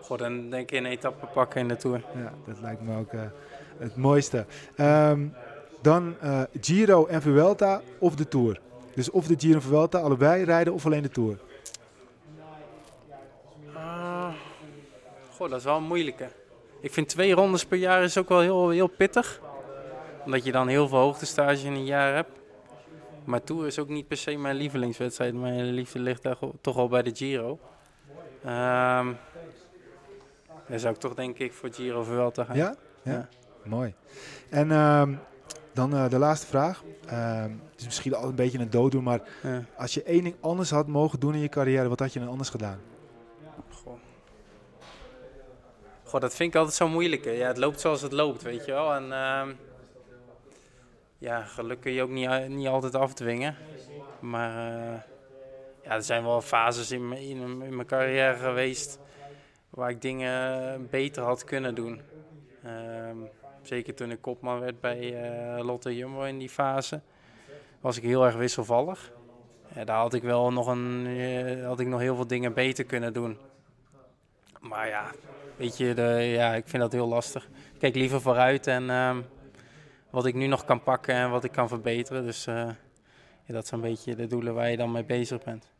Goed, dan denk ik een etappe pakken in de Tour. Ja, dat lijkt me ook eh, het mooiste. Ehm, dan eh, Giro en Vuelta of de Tour. Dus of de Giro en Vuelta allebei rijden of alleen de Tour. Goh, dat is wel een moeilijke. ik vind twee rondes per jaar is ook wel heel, heel pittig. Omdat je dan heel veel hoogtestage in een jaar hebt. Maar Tour is ook niet per se mijn lievelingswedstrijd. Mijn liefde ligt daar toch al bij de Giro. Ehm dan zou ik toch denk ik voor Giro Vuelta gaan. Ja? Ja. Ja. Mooi. En ehm, dan eh, de laatste vraag. Ehm, het is misschien al een beetje een dooddoen, maar Ja. als je één ding anders had mogen doen in je carrière, wat had je dan anders gedaan? Goh, dat vind ik altijd zo moeilijk. Ja, het loopt zoals het loopt, weet je wel. En ehm, ja, geluk kun je ook niet, niet altijd afdwingen. Maar eh, ja, er zijn wel fases in, in, in mijn carrière geweest waar ik dingen beter had kunnen doen. Ehm, zeker toen ik kopman werd bij eh, Lotte Jumbo in die fase, was ik heel erg wisselvallig. Ja, daar had ik wel nog, een, eh, had ik nog heel veel dingen beter kunnen doen. Maar ja, weet je, de, ja, ik vind dat heel lastig. Ik kijk liever vooruit en ehm, wat ik nu nog kan pakken en wat ik kan verbeteren. Dus eh, ja, dat zijn een beetje de doelen waar je dan mee bezig bent.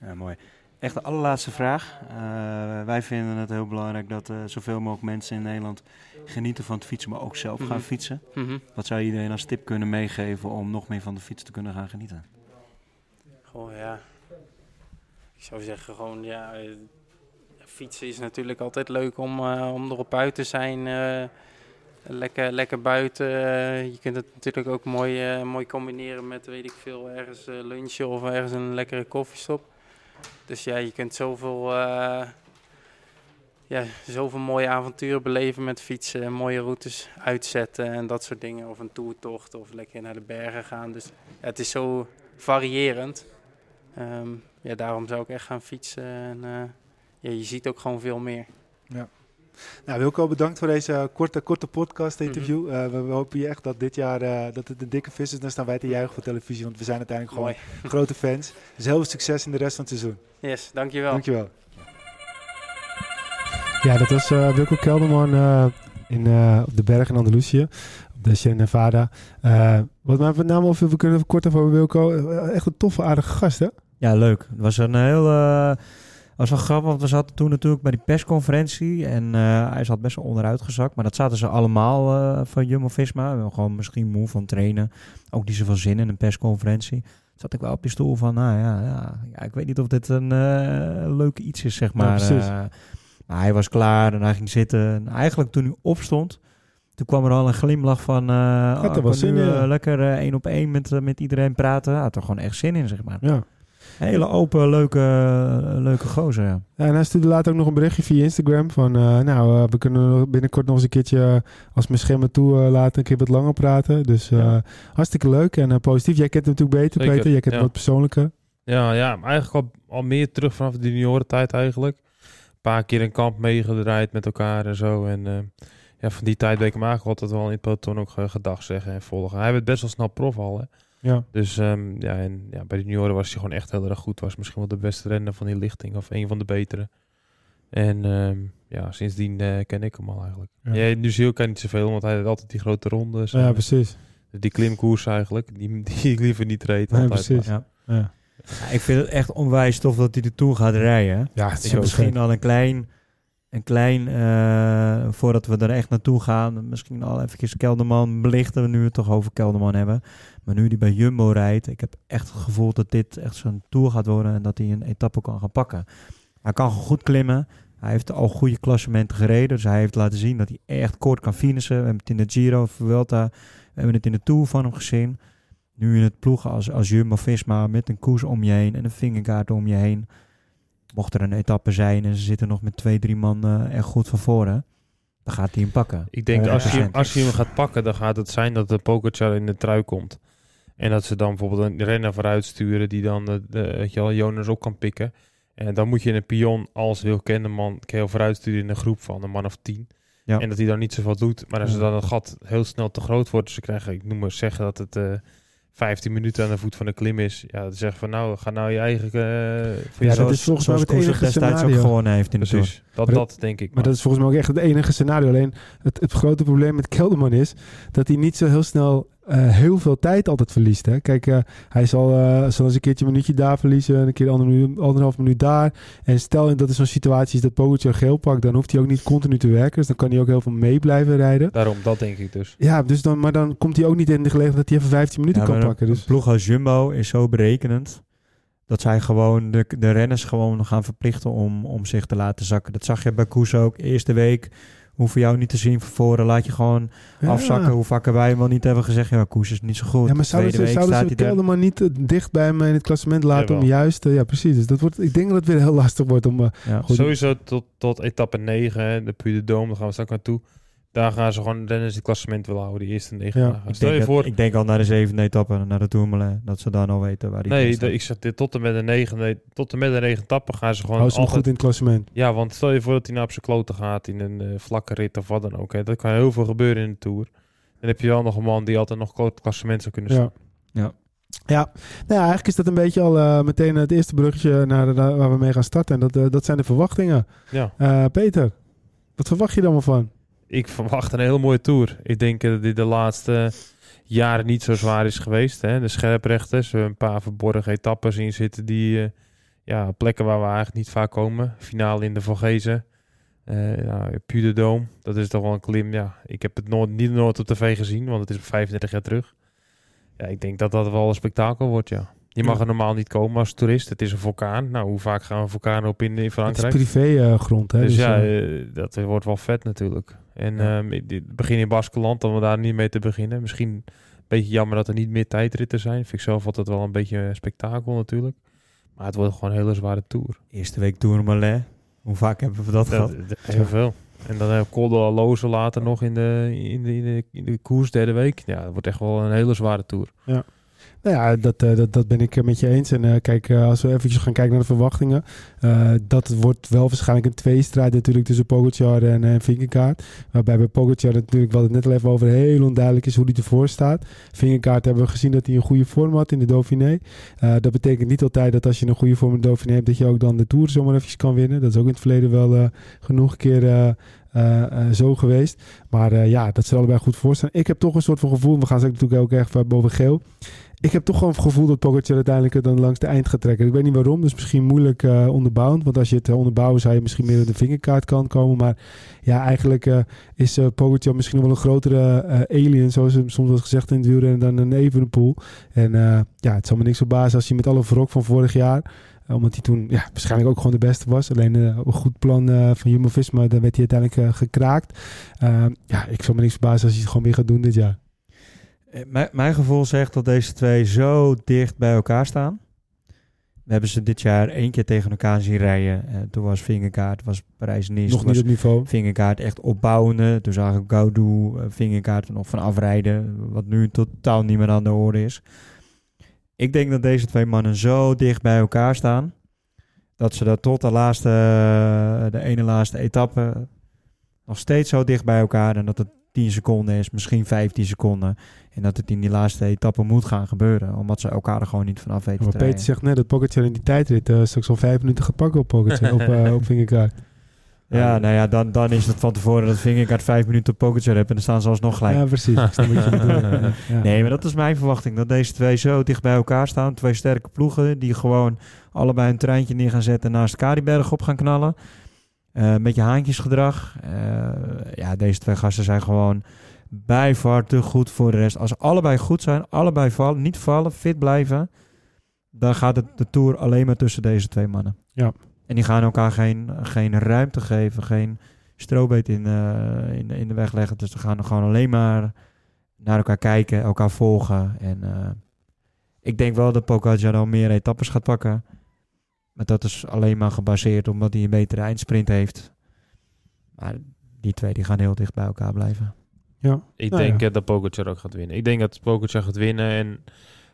Ja, mooi. Echt de allerlaatste vraag. Eh, wij vinden het heel belangrijk dat eh, zoveel mogelijk mensen in Nederland genieten van het fietsen, maar ook zelf gaan Mhm. fietsen. Mhm. Wat zou je iedereen als tip kunnen meegeven om nog meer van de fiets te kunnen gaan genieten? Goh, ja. Ik zou zeggen gewoon, ja, fietsen is natuurlijk altijd leuk om, eh, om erop uit te zijn. eh, lekker, lekker buiten. je kunt het natuurlijk ook mooi, eh, mooi combineren met, weet ik veel, ergens lunchen of ergens een lekkere koffiestop. Dus ja, je kunt zoveel, ja, zoveel mooie avonturen beleven met fietsen. Mooie routes uitzetten en dat soort dingen. Of een toertocht of lekker naar de bergen gaan. Dus het is zo variërend. Ehm, ja, daarom zou ik echt gaan fietsen. En ja, je ziet ook gewoon veel meer. Nou, Wilco, bedankt voor deze korte, korte podcast interview. Mhm. Eh, we, we hopen je echt dat dit jaar eh, dat het een dikke vis is. Dan staan wij te juichen voor televisie, want we zijn uiteindelijk gewoon Mooi. (laughs) grote fans. Dus heel veel succes in de rest van het seizoen. Yes, dankjewel. Dankjewel. Ja, dat was eh Wilco Kelderman eh, in, eh, op de berg in Andalusië. Op de Sierra Nevada. Eh, wat mij met name opviel, we kunnen even kort over Wilco. Eh, echt een toffe, aardige gast, hè? Ja, leuk. Het was een heel. eh was wel grappig, want we zaten toen natuurlijk bij die persconferentie. En eh, hij zat best wel onderuit gezakt. Maar dat zaten ze allemaal eh, van Jumbo Visma. We waren gewoon misschien moe van trainen. Ook niet zoveel zin in een persconferentie. Zat ik wel op die stoel van, nou ja, ja, ja ik weet niet of dit een eh leuk iets is, zeg maar. maar hij was klaar en hij ging zitten. En eigenlijk toen hij opstond, toen kwam er al een glimlach van... eh Had er oh, wel zin in, lekker één op één met, met iedereen praten. Had er gewoon echt zin in, zeg maar. Ja. Hele open, leuke, leuke gozer, ja. Ja, en hij stuurde later ook nog een berichtje via Instagram van... eh, nou, eh, we kunnen binnenkort nog eens een keertje eh, als mijn schermen toe laten een keer wat langer praten. Dus eh, Ja. hartstikke leuk en eh, positief. Jij kent hem natuurlijk beter, Zeker, Peter. Jij kent ja. hem wat persoonlijker. Ja, ja, eigenlijk al, al meer terug vanaf de juniorentijd eigenlijk. Een paar keer een kamp meegedraaid met elkaar en zo. En eh, ja, van die tijd ben ik hem eigenlijk altijd wel in het peloton ook ge- gedag zeggen en volgen. Hij werd best wel snel prof al, hè. Ja. Dus ehm, ja, en, ja, bij de junioren was hij gewoon echt heel erg goed. Was misschien wel de beste renner van die lichting of een van de betere. En ehm, ja, sindsdien eh, ken ik hem al eigenlijk. Ja. Ja. nu zie ik hem niet zoveel, want hij had altijd die grote rondes. ja, en, precies. die klimkoers eigenlijk, die, die ik (laughs) liever niet reed. Nee, altijd. precies. ja. Ja, Ik vind het echt onwijs tof dat hij de Tour gaat rijden. ja het is misschien vet. al een klein, een klein eh, voordat we er echt naartoe gaan, misschien al even Kelderman belichten, we nu het toch over Kelderman hebben. Maar nu die bij Jumbo rijdt, ik heb echt het gevoel dat dit echt zo'n Tour gaat worden en dat hij een etappe kan gaan pakken. Hij kan goed klimmen. Hij heeft al goede klassementen gereden, dus hij heeft laten zien dat hij echt kort kan finishen. We hebben het in de Giro, Vuelta, we hebben het in de Tour van hem gezien. Nu in het ploegen als, als Jumbo-Visma met een koers om je heen en een vingerkaart om je heen. Mocht er een etappe zijn en ze zitten nog met twee, drie man eh echt goed van voren, dan gaat hij hem pakken. Ik denk als je, 100%. als je hem gaat pakken, dan gaat het zijn dat de Pogacar in de trui komt. En dat ze dan bijvoorbeeld een renner vooruit sturen die dan de, de, weet je wel, Jonas op kan pikken. En dan moet je een pion als wil kennen man je vooruit sturen in een groep van een man of tien. Ja. En dat hij dan niet zoveel doet. Maar als Ja. dan het gat heel snel te groot wordt, dus ze krijgen, ik noem maar zeggen dat het eh 15 minuten aan de voet van de klim is. Ja, dan zeggen van nou, ga nou je eigen... eh, voor Ja, dat is volgens mij het enige destijds ook scenario. gewonnen heeft in de. Precies, dat, dat- dat denk ik. Maar dat is volgens mij ook echt het enige scenario. Alleen het, het grote probleem met Kelderman is dat hij niet zo heel snel eh, heel veel tijd altijd verliest. Hè? Kijk, eh, hij zal, eh, zal eens een keertje een minuutje daar verliezen, een keer ander minuut, anderhalf minuut daar. En stel dat is zo'n situatie is dat Pogacar geel pakt, dan hoeft hij ook niet continu te werken. Dus dan kan hij ook heel veel mee blijven rijden. Daarom, dat denk ik dus. Ja, dus dan, maar dan komt hij ook niet in de gelegenheid dat hij even 15 minuten Ja, kan pakken. Een Dus. ploeg als Jumbo is zo berekenend dat zij gewoon de, de renners gewoon gaan verplichten om, om zich te laten zakken. Dat zag je bij Koes ook. Eerste week hoeven jou niet te zien van voren. Laat je gewoon Ja. afzakken. Hoe vakken wij hem wel niet hebben gezegd. Ja, Koes is niet zo goed. Ja, maar zouden Tweede ze, week zouden staat ze hij er. Kelderman niet eh, dicht bij hem in het klassement laten om juist... ja, precies. Dus dat wordt, ik denk dat het weer heel (laughs) lastig wordt om... eh, Ja. Goed. Sowieso tot, tot etappe 9, hè, de Puy de Dôme, daar gaan we straks naartoe. Daar gaan ze gewoon renners het klassement willen houden, die eerste negen Ja. dagen. Ik Stel denk, je dat- voor, ik denk al naar de zevende etappe, naar de Tourmalet, dat ze dan al weten waar die nee, de, ik zeg dit, tot en met de negen, tot en met de negen etappen gaan ze gewoon Hou ze hem altijd... goed in het klassement. Ja, want stel je voor dat hij nou op zijn kloten gaat in een eh, vlakke rit of wat dan ook. Hè. Dat kan heel veel gebeuren in de Tour. Dan heb je wel nog een man die altijd nog het klassement zou kunnen staan. Ja. Ja. Ja, nou ja, eigenlijk is dat een beetje al eh, meteen het eerste bruggetje naar, naar waar we mee gaan starten. En dat, eh, dat zijn de verwachtingen. Ja. Eh, Peter, wat verwacht je er allemaal van? Ik verwacht een hele mooie Tour. Ik denk dat dit de laatste jaren niet zo zwaar is geweest. Hè. De scherprechters, een paar verborgen etappes in zitten die... eh, ja, plekken waar we eigenlijk niet vaak komen. Finale in de Vogezen. Eh ja, dat is toch wel een klim. Ja, ik heb het nooit, niet nooit op tv gezien, want het is 35 jaar terug. Ja, ik denk dat dat wel een spektakel wordt, ja. Je mag Ja. er normaal niet komen als toerist. Het is een vulkaan. Nou, hoe vaak gaan we vulkanen op in, in Het is Frankrijk? privégrond, hè? Dus, Dus, ja, eh, dat wordt wel vet natuurlijk. En Ja. ehm, begin in Baskeland, om we daar niet mee te beginnen. Misschien een beetje jammer dat er niet meer tijdritten zijn. Vind ik zelf altijd wel een beetje een spektakel natuurlijk. Maar het wordt gewoon een hele zware tour. Eerste week Tourmalet. Hoe vaak hebben we dat gehad? Dat, dat- heel veel. En dan heb Col de la Loze later nog in de, in, de, in, de, in de koers derde week. Ja, dat wordt echt wel een hele zware tour. Nou ja, dat, eh, dat, dat ben ik met je eens. En eh, kijk, eh, als we eventjes gaan kijken naar de verwachtingen. dat wordt wel waarschijnlijk een tweestrijd natuurlijk tussen Pogacar en Vingegaard. Waarbij bij Pogacar natuurlijk, wat het net al even over, heel onduidelijk is hoe hij ervoor staat. Vingegaard hebben we gezien dat hij een goede vorm had in de Dauphiné. Dat betekent niet altijd dat als je een goede vorm in de Dauphiné hebt, dat je ook dan de Tour zomaar eventjes kan winnen. Dat is ook in het verleden wel genoeg keer zo geweest. Maar ja, dat ze allebei goed voor staan. Ik heb toch een soort van gevoel, we gaan straks natuurlijk ook echt boven geel. Ik heb toch gewoon het gevoel dat Pogacar uiteindelijk dan langs de eind gaat trekken. Ik weet niet waarom, dus misschien moeilijk eh onderbouwd. Want als je het eh, onderbouwen zou je misschien meer aan de vingerkaartkant komen. Maar ja, eigenlijk eh, is eh Pogacar misschien wel een grotere alien, zoals hem soms wordt gezegd in het wielrennen, dan een Evenepoel. En ja, het zal me niks verbazen als hij met alle wrok van vorig jaar, omdat hij toen ja, waarschijnlijk ook gewoon de beste was. Alleen op een goed plan eh, van Jumbo-Visma, daar werd hij uiteindelijk gekraakt. Ja, ik zal me niks verbazen als hij het gewoon weer gaat doen dit jaar. Eh, Mijn, gevoel zegt dat deze twee zo dicht bij elkaar staan. We hebben ze dit jaar één keer tegen elkaar zien rijden. Eh, toen was Vingerkaart, was Parijs-Nice. Nog niet was op niveau. Vingerkaart echt opbouwende. Toen zag ik Gaudu, eh, Vingerkaart er nog van afrijden. Wat nu totaal niet meer aan de orde is. Ik denk dat deze twee mannen zo dicht bij elkaar staan. Dat ze dat tot de laatste, de ene laatste etappe nog steeds zo dicht bij elkaar. En dat het 10 seconden is, misschien 15 seconden. En dat het in die laatste etappe moet gaan gebeuren. Omdat ze elkaar er gewoon niet vanaf weten Maar te Peter rijden. zegt net dat Pogacar in die tijdrit uh, straks al vijf minuten gaat pakken op Pogacar, op, uh, op (laughs) Vingegaard. Ja, nou ja, dan, dan is het van tevoren dat Vingegaard vijf minuten op Pogacar hebt en dan staan ze alsnog gelijk. Ja, precies. (laughs) Ja. Nee, maar dat is mijn verwachting. Dat deze twee zo dicht bij elkaar staan. Twee sterke ploegen die gewoon allebei een treintje neer gaan zetten en naast elkaar die berg op gaan knallen. Uh, een beetje haantjesgedrag. Uh, ja, deze twee gasten zijn gewoon bij te goed voor de rest. Als allebei goed zijn, allebei vallen, niet vallen, fit blijven, dan gaat het de Tour alleen maar tussen deze twee mannen. Ja. En die gaan elkaar geen, geen ruimte geven, geen strobeet in, uh, in, in de weg leggen. Dus ze gaan gewoon alleen maar naar elkaar kijken, elkaar volgen. En uh, ik denk wel dat Pogacar al meer etappes gaat pakken. Maar dat is alleen maar gebaseerd omdat hij een betere eindsprint heeft. Maar die twee die gaan heel dicht bij elkaar blijven. Ja. Ik nou denk ja. uh, dat Pogacar ook gaat winnen. Ik denk dat Pogacar gaat winnen en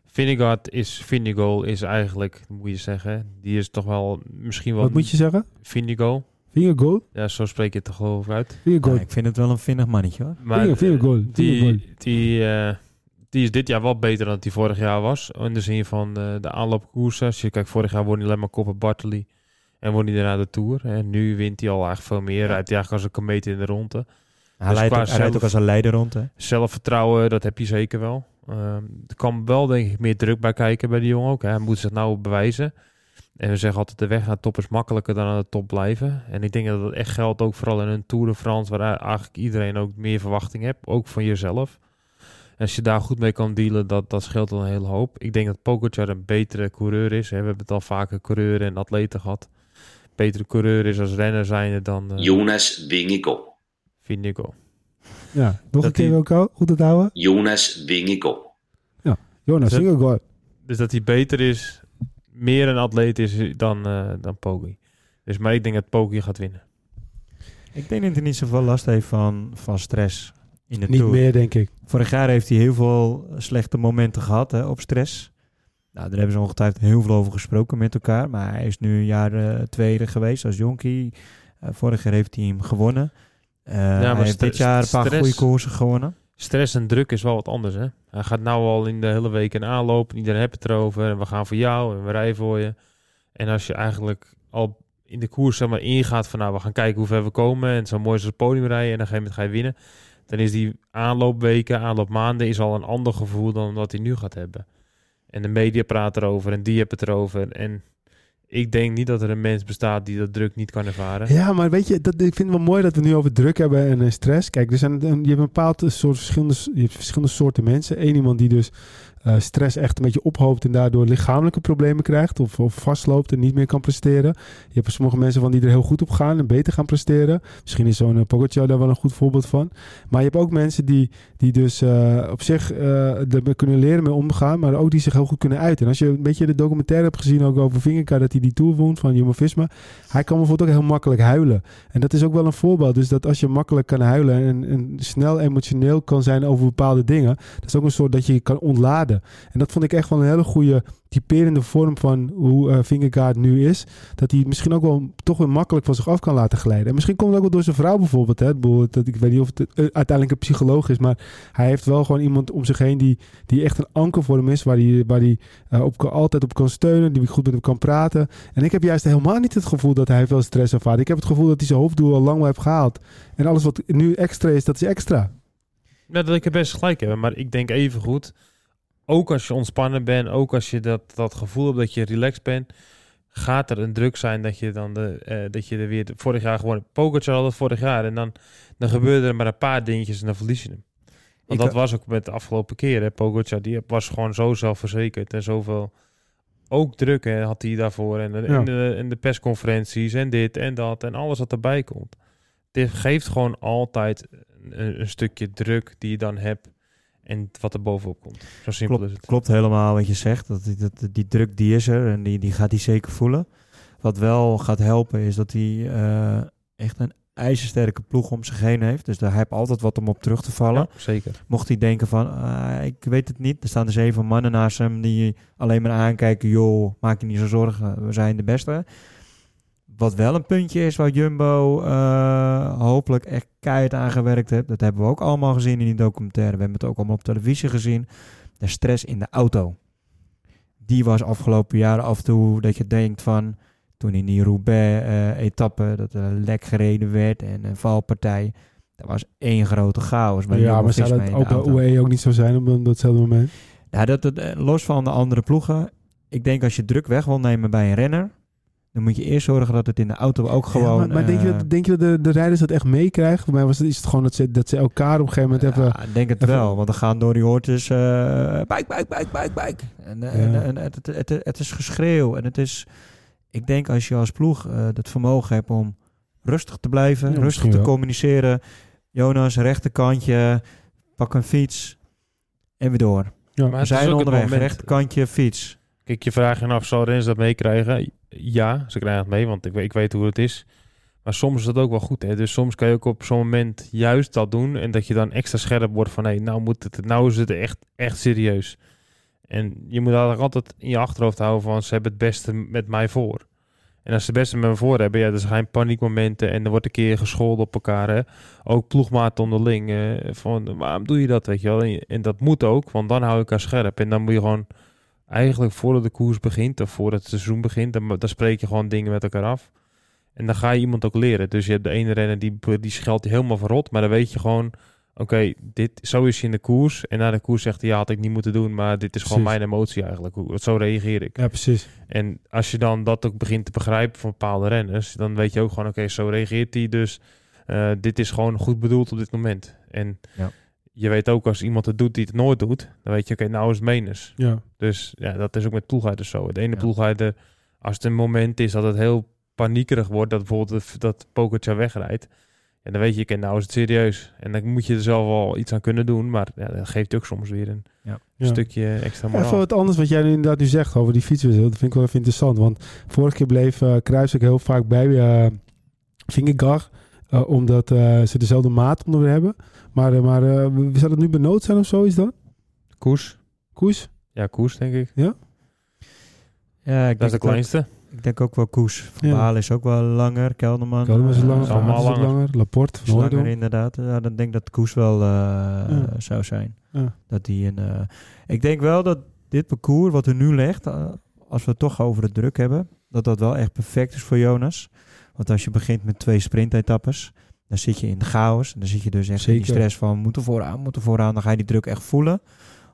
Vinegaard is Vinigo is eigenlijk, moet je zeggen, die is toch wel misschien wel. Wat moet je zeggen? Vinigo. Vingegaard? Ja, zo spreek je het toch geloof ik uit. Vingegaard. Ja, ik vind het wel een vinnig mannetje hoor. Maar Vingegaard. die, die, uh, die is dit jaar wel beter dan die vorig jaar was. In de zin van uh, de aanloopkoersen. Als je kijkt, vorig jaar won hij alleen maar Koppen Bartoli. En won hij daarna de Tour. En nu wint hij al eigenlijk veel meer. Rijdt hij eigenlijk als een komeet in de ronde. Hij, Dus leidt hij rijdt ook als een leider rond, hè? Zelfvertrouwen, dat heb je zeker wel. Ehm, er kan wel denk ik meer druk bij kijken bij die jongen ook. Hè. Hij moet zich nou bewijzen. En we zeggen altijd de weg naar de top is makkelijker dan aan de top blijven. En ik denk dat dat echt geldt ook vooral in een Tour de France... waar eigenlijk iedereen ook meer verwachting heeft. Ook van jezelf. En als je daar goed mee kan dealen, dat, dat scheelt al een hele hoop. Ik denk dat Pogacar een betere coureur is. Hè. We hebben het al vaker coureuren en atleten gehad. Betere coureur is als renner zijnde dan eh Jonas Vingegaard. Vingegaard. Ja, nog een keer Wilco, goed het houden. Jonas Vingegaard. Jonas, Dat- Vingegaard. Dus dat hij beter is, meer een atleet is dan, eh dan Poggi. Dus maar ik denk dat Poggi gaat winnen. Ik denk dat hij niet zoveel last heeft van, van stress in de Niet Tour. meer, denk ik. Vorig jaar heeft hij heel veel slechte momenten gehad hè, op stress. Nou, daar hebben ze ongetwijfeld heel veel over gesproken met elkaar. Maar hij is nu een jaar eh, tweede geweest als jonkie. Eh, vorig jaar heeft hij hem gewonnen. Eh, hij maar heeft stre- dit jaar een paar stress- goede koersen gewonnen. Stress en druk is wel wat anders, hè? Hij gaat nou al in de hele week een aanloop. en Iedereen heeft het erover. En we gaan voor jou en we rijden voor je. En als je eigenlijk al in de koers zeg maar, ingaat van... nou, we gaan kijken hoe ver we komen. En zo mooi is het podium rijden. En op een gegeven moment ga je winnen. Dan is die aanloopweken, aanloopmaanden... is al een ander gevoel dan wat hij nu gaat hebben. En de media praat erover en die hebben het erover. En ik denk niet dat er een mens bestaat die dat druk niet kan ervaren. Ja, maar weet je, dat, ik vind het wel mooi dat we nu over druk hebben en eh, stress. Kijk, er zijn, je hebt een bepaald soort verschillende, je hebt verschillende soorten mensen. Eén iemand die dus stress echt een beetje ophoopt en daardoor lichamelijke problemen krijgt. Of, of vastloopt en niet meer kan presteren. Je hebt er sommige mensen van die er heel goed op gaan en beter gaan presteren. Misschien is zo'n uh, Pogacar daar wel een goed voorbeeld van. Maar je hebt ook mensen die, die dus eh, op zich eh ermee kunnen leren mee omgaan. Maar ook die zich heel goed kunnen uiten. En als je een beetje de documentaire hebt gezien ook over Vingegaard dat hij die Tour won van Jumbo-Visma. Hij kan bijvoorbeeld ook heel makkelijk huilen. En dat is ook wel een voorbeeld. Dus dat als je makkelijk kan huilen en, en snel emotioneel kan zijn over bepaalde dingen. Dat is ook een soort dat je kan ontladen. En dat vond ik echt wel een hele goede typerende vorm van hoe Vingegaard nu is. Dat hij misschien ook wel toch weer makkelijk van zich af kan laten glijden. En misschien komt het ook wel door zijn vrouw bijvoorbeeld. Hè? Dat, ik weet niet of het eh, uiteindelijk een psycholoog is. Maar hij heeft wel gewoon iemand om zich heen die, die echt een anker voor hem is. Waar hij, waar hij eh, op, altijd op kan steunen. Die goed met hem kan praten. En ik heb juist helemaal niet het gevoel dat hij veel stress ervaart. Ik heb het gevoel dat hij zijn hoofddoel al lang wel heeft gehaald. En alles wat nu extra is, dat is extra. Ja, dat ik er best gelijk heb. Maar ik denk even goed. Ook als je ontspannen bent, ook als je dat, dat gevoel hebt dat je relaxed bent, gaat er een druk zijn dat je dan de, eh, dat je er weer vorig jaar gewoon Pogacar had het vorig jaar en dan dan gebeurde er maar een paar dingetjes en dan verlies je hem. Want Ik- dat was ook met de afgelopen keren. Pogacar die was gewoon zo zelfverzekerd en zoveel ook druk hè, had hij daarvoor en de, Ja. en, de, en de persconferenties en dit en dat en alles wat erbij komt. Dit geeft gewoon altijd een, een stukje druk die je dan hebt en wat er bovenop komt. Zo simpel is het. Klopt helemaal wat je zegt. Dat, die- dat, die druk die is er en die, die gaat hij zeker voelen. Wat wel gaat helpen is dat hij eh, echt een ijzersterke ploeg om zich heen heeft. Dus daar heb altijd wat om op terug te vallen. Ja, zeker. Mocht hij denken van, ah, ik weet het niet. Er staan er zeven mannen naast hem die alleen maar aankijken. Joh, maak je niet zo zorgen, we zijn de beste. Wat wel een puntje is waar Jumbo eh, hopelijk echt keihard aan gewerkt heeft. Dat hebben we ook allemaal gezien in die documentaire. We hebben het ook allemaal op televisie gezien. De stress in de auto. Die was afgelopen jaren af en toe dat je denkt van... Toen in die Roubaix-etappe dat er lek gereden werd en een valpartij. Dat was één grote chaos. Bij ja, maar zou dat ook bij. UE ook niet zo zijn op datzelfde moment? Ja, dat, dat, eh, los van de andere ploegen. Ik denk als je druk weg wil nemen bij een renner. Dan moet je eerst zorgen dat het in de auto ook gewoon. Ja, maar maar denk, je eh, dat, denk je dat de, de rijders dat echt meekrijgen? Voor mij was het, is het gewoon dat ze, dat ze elkaar op een gegeven moment ja, ik denk het even- wel, want dan gaan door die hoortjes. eh bike, bike, bike, bike, bike. En, eh, Ja. en, en het, het, het, het is geschreeuw. En het is. Ik denk als je als ploeg eh het vermogen hebt om rustig te blijven, Ja, rustig te wel. communiceren. Jonas, rechterkantje, pak een fiets en weer door. Ja. Maar We zijn onderweg, moment- rechterkantje, fiets. Kijk, je vraagt je af, zal Rens dat meekrijgen? Ja, ze krijgen het mee, want ik, ik weet hoe het is. Maar soms is dat ook wel goed. Hè? Dus soms kan je ook op zo'n moment juist dat doen. En dat je dan extra scherp wordt van... hé, nou, moet het, nou is het echt, echt serieus. En je moet eigenlijk altijd in je achterhoofd houden van... ze hebben het beste met mij voor. En als ze het beste met me voor hebben... ja, er zijn paniekmomenten... en er wordt een keer gescholden op elkaar. Hè? Ook ploegmaat onderling. van, waarom doe je dat, weet je wel? En, en dat moet ook, want dan hou je elkaar scherp. En dan moet je gewoon eigenlijk voordat de koers begint of voordat het seizoen begint, dan, dan spreek je gewoon dingen met elkaar af. En dan ga je iemand ook leren. Dus je hebt de ene renner die, die scheldt helemaal verrot. Maar dan weet je gewoon, oké, dit zo is hij in de koers. En na de koers zegt hij, ja, had ik niet moeten doen. Maar dit is gewoon mijn emotie eigenlijk. Hoe, zo reageer ik. Ja, precies. En als je dan dat ook begint te begrijpen van bepaalde renners, dan weet je ook gewoon, oké, zo reageert hij. Dus eh, dit is gewoon goed bedoeld op dit moment. En Ja. Je weet ook als iemand het doet die het nooit doet, dan weet je, oké, nou is het menens. Ja. Dus ja, dat is ook met ploegleiders zo. Het ene Ja. ploegleider, als het een moment is dat het heel paniekerig wordt, dat bijvoorbeeld dat, Pogacar wegrijdt, en dan weet je, oké, nou is het serieus. En dan moet je er zelf wel iets aan kunnen doen, maar ja, dat geeft ook soms weer een Ja. Stukje extra moraal. Even wat anders wat jij nu inderdaad nu zegt over die fietswissel. Dat vind ik wel even interessant. Want vorige keer bleef eh Kruijs ook heel vaak bij eh Vingegaard. Eh, omdat eh, ze dezelfde maat onder hebben. Maar, eh, maar eh, zou dat nu benood zijn of zo is dat? Koers? Koers? Ja, koers denk ik. Ja, ik Dat is de ook, kleinste. ik denk ook wel Koes. Van Ja. Baal is ook wel langer. Kelderman. Kelderman is langer. allemaal langer. langer. Laporte is langer inderdaad. Ja, dan denk ik dat Koes wel eh, Ja. zou zijn. Ja. Dat die een, eh, ik denk wel dat dit parcours wat er nu ligt, als we het toch over de druk hebben, dat dat wel echt perfect is voor Jonas. Want als je begint met twee sprintetappes, dan zit je in de chaos. En dan zit je dus echt in die stress van moeten vooraan, moeten vooraan. Dan ga je die druk echt voelen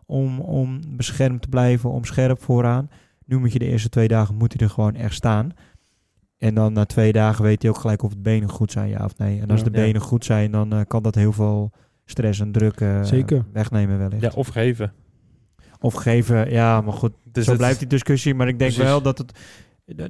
om, om beschermd te blijven, om scherp vooraan. Nu moet je de eerste twee dagen moet hij er gewoon echt staan. En dan na twee dagen weet hij ook gelijk of het benen goed zijn, ja of nee. En als Ja. de Ja. benen goed zijn, dan eh, kan dat heel veel stress en druk eh, Zeker. wegnemen wellicht. Ja, of geven. Of geven, ja, maar goed, Dus zo het- blijft die discussie. Maar ik denk Precies. wel dat het...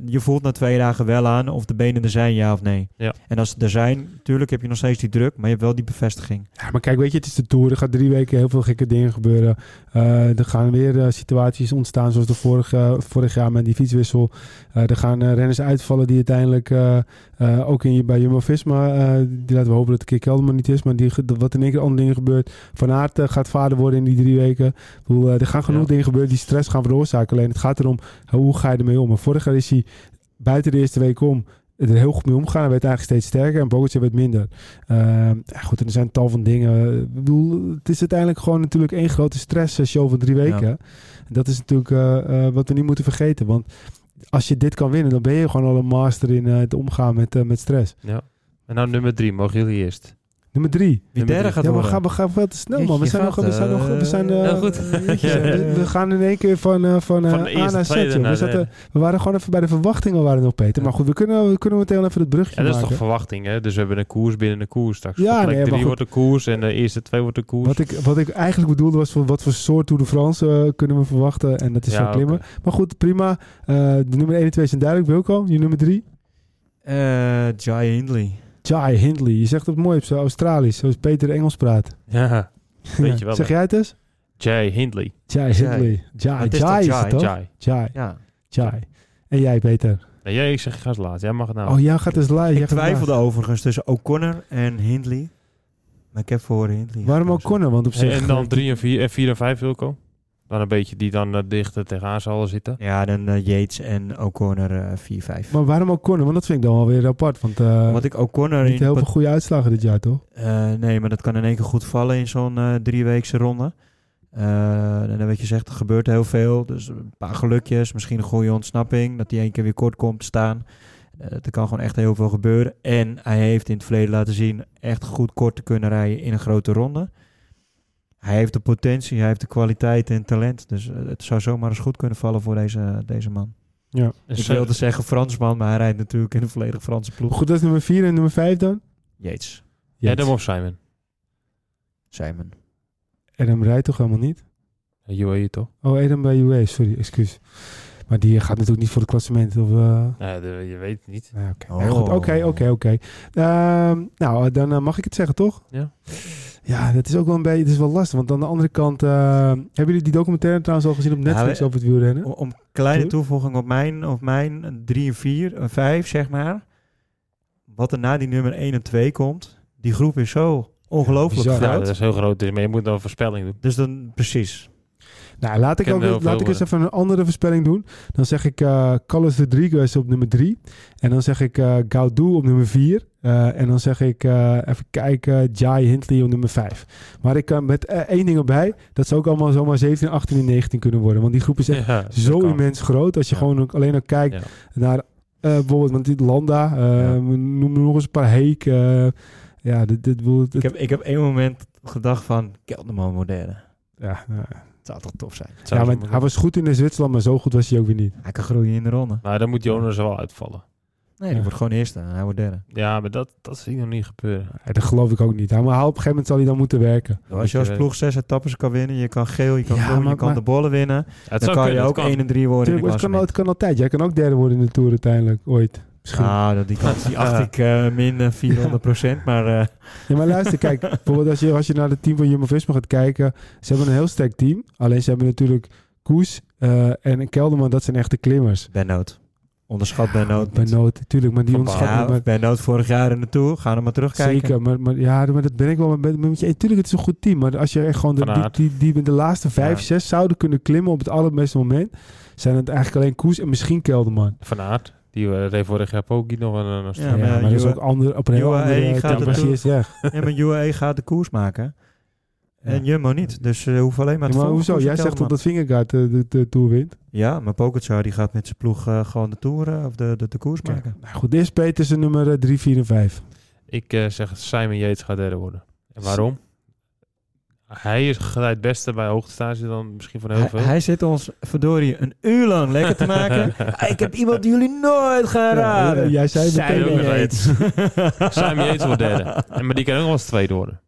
Je voelt na twee dagen wel aan of de benen er zijn, ja of nee. Ja. En als ze er zijn, natuurlijk heb je nog steeds die druk, maar je hebt wel die bevestiging. Ja, maar kijk, weet je, het is de Tour. Er gaat drie weken heel veel gekke dingen gebeuren. Eh, er gaan weer eh, situaties ontstaan zoals de vorige, vorig jaar met die fietswissel. Eh, er gaan eh, renners uitvallen die uiteindelijk eh, eh, ook in, bij Jumbo-Visma, eh, die laten we hopen dat het een keer Kelderman niet is, maar die, wat in één keer andere dingen gebeurt. Van Aert gaat vader worden in die drie weken. Ik bedoel, eh, er gaan genoeg Ja. dingen gebeuren die stress gaan veroorzaken. Alleen het gaat erom, hoe ga je ermee om? Maar vorig jaar is hij buiten de eerste week om er heel goed mee omgaan. Hij werd eigenlijk steeds sterker en Pogacar werd minder. Ehm, ja, goed, en er zijn tal van dingen. Ik bedoel, het is uiteindelijk gewoon natuurlijk één grote stressshow van drie weken. Ja. Dat is natuurlijk eh, eh, wat we niet moeten vergeten. Want als je dit kan winnen, dan ben je gewoon al een master in eh, het omgaan met, eh, met stress. Ja. En nou nummer drie, mogen jullie eerst? Nummer drie. Wie derde gaat Ja, maar we worden? gaan, we gaan veel te snel, man. We zijn nog... We zijn nog... We zijn... eh, eh, heel goed. (laughs) we, we gaan in één keer van, eh, van, eh, Van de A naar Z. We, naar zaten, de- we waren gewoon even bij de verwachtingen waren nog, Peter. Maar goed, we kunnen, we kunnen meteen even het brugje Ja, dat is maken. toch verwachting, hè? Dus we hebben een koers binnen een koers straks. Ja, nee, drie goed. wordt een koers en de eerste twee wordt een koers. Wat ik, wat ik eigenlijk bedoelde was van wat voor soort Tour de France eh, kunnen we verwachten. En dat is Ja, zo klimmen. Maar goed, prima. Eh, de nummer 1 en 2 zijn duidelijk. Wilco, je nummer 3? Eh, Jai Hindley. Jai Hindley. Je zegt het mooi op zijn Australisch, zoals Peter Engels praat. (laughs) Ja, weet je wel. zeg jij het eens? Jay Hindley. Jai Jai. Hindley. Jai, Jai is Jai? het toch? Jai. Jai. Ja. Jai. En jij, Peter? Nee, jij, ik zeg, ga eens laat. Jij mag het nou. Oh, jij gaat dus live. Ik twijfelde overigens tussen O'Connor en Hindley. Maar ik heb voor Hindley. Waarom ook gekozen. Connor? Want op en, zich... en dan drie en vier, en vier en vijf Wilco. Dan een beetje die dan eh, dichter tegenaan zullen zitten. Ja, dan eh, Yates en O'Connor eh 4-5. Maar waarom ook Connor? Want dat vind ik dan wel weer apart. Want eh Wat ik O'Connor niet in... heel veel goede uitslagen dit jaar, toch? Eh, nee, maar dat kan in één keer goed vallen in zo'n eh drieweekse ronde. Eh, en dan weet je zegt, er gebeurt heel veel. Dus een paar gelukjes, misschien een goede ontsnapping. Dat hij één keer weer kort komt te staan. Eh, er kan gewoon echt heel veel gebeuren. En hij heeft in het verleden laten zien echt goed kort te kunnen rijden in een grote ronde. Hij heeft de potentie, hij heeft de kwaliteit en talent. Dus eh, het zou zomaar eens goed kunnen vallen voor deze, deze man. Ja. En Ik wilde zeggen Fransman, maar hij rijdt natuurlijk in een volledig Franse ploeg. Goed, dat is nummer 4 en nummer 5 dan? Yates, Adam of Simon? Simon. Adam rijdt toch helemaal niet? UAE toch? Oh, Adam bij UA, sorry, excuus. Maar die gaat natuurlijk niet voor het klassement. Of, eh, Nee, de- je weet het niet. nou, oké. Oh. Oké, oké, oké. Ehm, Nou, dan eh, mag ik het zeggen, toch? Ja. Ja, dat is ook wel een beetje, het is wel lastig. Want aan de andere kant, eh, hebben jullie die documentaire trouwens al gezien op Netflix we- over het wielrennen? Om, om kleine Doe. toevoeging op mijn, op mijn 3 en 4, en 5 zeg maar. Wat er na die nummer 1 en 2 komt. Die groep is zo ongelooflijk. Ja, groot. dat is heel groot. dus- Maar je moet dan een voorspelling doen. Dus dan precies. Nou, laat ik, ook, laat ik eens eh. even een andere voorspelling doen. Dan zeg ik eh Carlos Rodriguez op nummer 3. En dan zeg ik eh Gaudu op nummer 4. en dan zeg ik, eh, even kijken, Jai Hindley op nummer 5. Maar ik kan met eh, één ding erbij. Dat ze ook allemaal zomaar 17, 18 en 19 kunnen worden. Want die groep is echt Ja, zo immens groot. Als je Ja. gewoon ook alleen al kijkt Ja. naar Eh, bijvoorbeeld, want die Landa, eh, noem nog eens een paar Heek. eh, ja, dit, dit, dit, Ik heb, ik heb één moment gedacht van Kelderman moderne. ja, ja. Het zou toch tof zijn. Zou ja maar hij was goed in de Zwitserland, maar zo goed was hij ook weer niet. Hij kan groeien in de ronde. Maar dan moet Jonas wel uitvallen. Nee, die Ja. wordt gewoon eerste en hij wordt derde. Ja, maar dat, dat zie ik nog niet gebeuren. Ja, dat geloof ik ook niet. Maar op een gegeven moment zal hij dan moeten werken. Als je als ploeg zes etappes kan winnen, je kan geel, je kan Ja, groen, je maar- kan maar- de bollen winnen. Dan kan je ook het kan. 1 en 3 worden in Tuurlijk, het, kan, het kan altijd. Jij kan ook derde worden in de Tour uiteindelijk, ooit. Misschien. Ah, dat- die kans die acht (laughs) ik eh, min eh, 400 procent. Maar eh, Ja, maar luister, kijk, (laughs) bijvoorbeeld als je, als je naar het team van Jumbo-Visma gaat kijken, ze hebben een heel sterk team. Alleen ze hebben natuurlijk Koes eh, en Kelderman, dat zijn echte klimmers. Ben Noot. Onderschat Ben Noot. Bij nood, tuurlijk, maar die onderschat Ja, maar, Ben vorig jaar in de Tour. Ga er maar terugkijken. Zeker, maar, maar, ja, maar dat ben ik wel met, met, met je. eens. Tuurlijk, het is een goed team, maar als je echt gewoon de, die, die, die in de laatste vijf, Ja. zes zouden kunnen klimmen op het allerbeste moment, zijn het eigenlijk alleen Koes en misschien Kelderman. Van Aert, die eh, reed vorig jaar ook nog een, een Ja, Ja, maar maar, ja, dat is ook ander, op een heel UAE andere gaat het weg. Ja, maar UAE gaat de koers maken. En Ja. Jumbo niet. Dus ze hoeven alleen maar Ja, te maar hoezo? Jij zegt toch Kelderman. dat Vingegaard de, de, de Tour wint? Ja, maar Pogacar die gaat met zijn ploeg eh, gewoon de Tour eh, of de, de, de koers maken. nou goed, eerst Petersen nummer 3, 4 en 5. Ik eh, zeg Simon Yates gaat derde worden. En waarom? Hij is het beste bij hoogtestage dan misschien van heel Hij, veel. hij zit ons verdorie een uur lang lekker te maken. (laughs) Ik heb iemand die jullie nooit gaan raden. Ja, jij zei meteen Simon ook nog Yates. Simon Yates wordt derde. En, maar die kan ook nog wel eens tweede worden.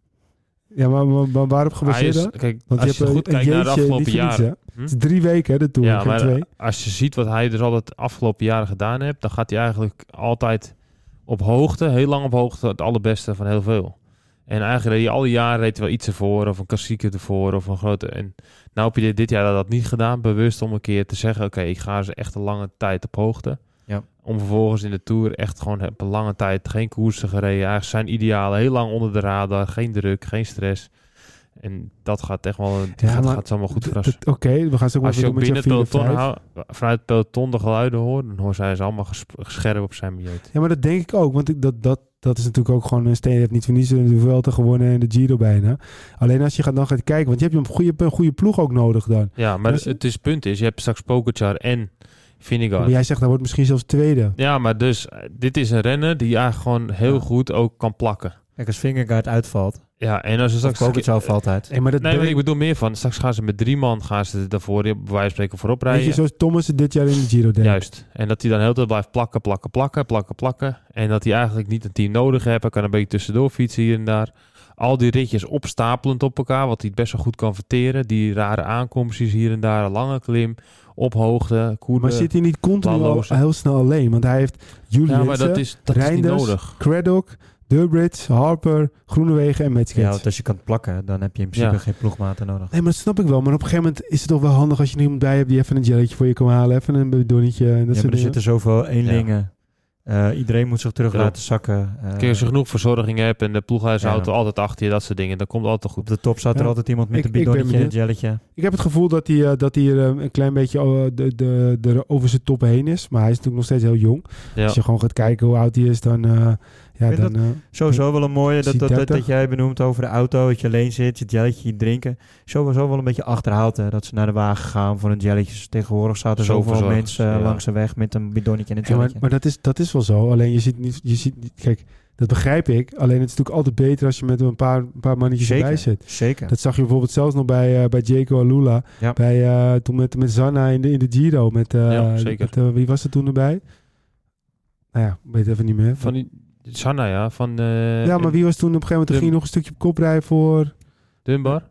Ja, maar, maar, maar waarop Hij gebaseerd dan? kijk, Want als je een- goed een kijkt naar de jeetje, afgelopen jaren. hè? Het is drie weken, hè, de Tour. Ja, maar twee. als je ziet wat hij dus altijd de afgelopen jaren gedaan heeft, dan gaat hij eigenlijk altijd op hoogte, heel lang op hoogte, het allerbeste van heel veel. En eigenlijk reed hij al die jaren reed wel iets ervoor, of een klassieker ervoor, of een grote. En nou heb je dit, dit jaar dat niet gedaan, bewust om een keer te zeggen: Oké, ik ga eens echt een lange tijd op hoogte. Ja. Om vervolgens in de tour echt gewoon een lange tijd geen koersen gereden. Eigenlijk zijn idealen heel lang onder de radar, geen druk, geen stress. En dat gaat echt wel, die Ja, gaat, maar gaat ze allemaal goed Oké, we gaan zo Als je even ook doen met binnen het peloton hou- vanuit het peloton de geluiden hoort, dan hoor zij ze allemaal ges- scherp op zijn milieu. Ja, maar dat denk ik ook. Want ik, dat, dat, dat is natuurlijk ook gewoon een steen. Je hebt niet voor niets de Vuelta gewonnen en de Giro bijna. Alleen als je gaat, dan gaat kijken. Want je hebt een goede, een goede ploeg ook nodig dan. Ja, maar het, het is, punt is, je hebt straks Pogacar en Vinegar. Maar jij zegt, dat wordt misschien zelfs tweede. Ja, maar dus, eh, dit is een renner die eigenlijk gewoon heel Ja. goed ook kan plakken. Kijk, als Vingegaard uitvalt, Ja, en als ze straks... Pogacar valt uit. Nee, maar dat Nee, maar ik- bedoel meer van, straks gaan ze met drie man, gaan ze daarvoor, bij wijze van spreken, voorop Weet rijden. je, zoals Thomas het dit jaar in de Giro deed. Juist. En dat hij dan heel de tijd blijft plakken, plakken, plakken, plakken, plakken. En dat hij eigenlijk niet een team nodig heeft. Hij kan een beetje tussendoor fietsen hier en daar. Al die ritjes opstapelend op elkaar, wat hij best wel goed kan verteren. Die rare aankomstjes hier en daar, een lange klim, op hoogte, koer. Maar zit hij niet continu al heel snel alleen? Want hij heeft Julius, Ja, maar dat is, dat is niet nodig. Craddock, Durbridge, Harper, Groenewegen en Ja, Metskets. want als je kan plakken, dan heb je in principe Ja. geen ploegmaten nodig. Nee, maar dat snap ik wel. Maar op een gegeven moment is het toch wel handig als je iemand bij hebt die even een jelletje voor je kan halen. Even een bidonnetje en dat ja, maar er dingen. zitten zoveel eenlingen. Eh, iedereen moet zich terug Ja. laten zakken. Eh, Als je genoeg verzorging hebt en de ploeghuisauto Ja. altijd achter je, dat soort dingen, dan komt het altijd op goed. de top staat er Ja. altijd iemand met Ik- een bidonnetje en het benieuwd. jelletje. Ik heb het gevoel dat hij, eh, dat hij er eh, een klein beetje oh, de, de, de, over zijn top heen is. Maar hij is natuurlijk nog steeds heel jong. Ja. Als je gewoon gaat kijken hoe oud hij is, dan... ja, vind dan eh, Sowieso wel een mooie, dat, dat, dat, 30. dat jij benoemt over de auto, dat je alleen zit, je jelletje je drinken. Sowieso wel een beetje achterhaald, hè, dat ze naar de wagen gaan voor een jelletje. Tegenwoordig zaten Zo zoveel verzorgd, mensen ja. langs de weg met een bidonnetje en een ja, maar, jelletje. maar dat, is, dat is wel zo. Alleen je ziet niet... Je ziet niet kijk, dat begrijp ik. Alleen het is natuurlijk altijd beter als je met een paar, een paar mannetjes Zeker. erbij zit. Zeker. Dat zag je bijvoorbeeld zelfs nog bij, eh bij Jaco Alula. Ja. Bij, eh, toen met, met Zanna in de, in de Giro. Met, eh, Ja, zeker. met, wie was er toen erbij? Nou ja, ik weet even niet meer. Van die Sanna, ja, van eh, ja, maar wie was toen op een gegeven moment? Dum- ging je nog een stukje op kop rijden voor... Dunbar?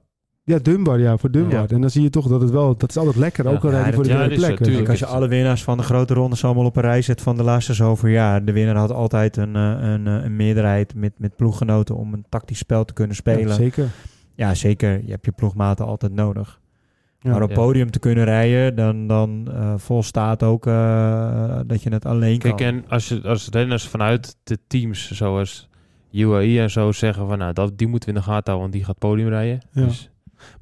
Ja, Dunbar, ja, voor Dunbar. Ja. En dan zie je toch dat het wel... Dat is altijd lekker, Ja. ook al Ja, rijd je dat- voor de ja, derde dat is plek. natuurlijk. Kijk, als je alle winnaars van de grote rondes allemaal op een rij zet van de laatste zoveel jaar. De winnaar had altijd een, eh, een, eh, een meerderheid met, met ploeggenoten om een tactisch spel te kunnen spelen. Ja, Ja, zeker. zeker. Je hebt je ploegmaten altijd nodig. Ja. maar op Ja. podium te kunnen rijden, dan, dan eh, volstaat ook eh, dat je het alleen kan. Kijk, en als, je, als renners vanuit de teams zoals UAE en zo zeggen van, nou, dat, die moeten we in de gaten houden, want die gaat podium rijden. Ja. Dus,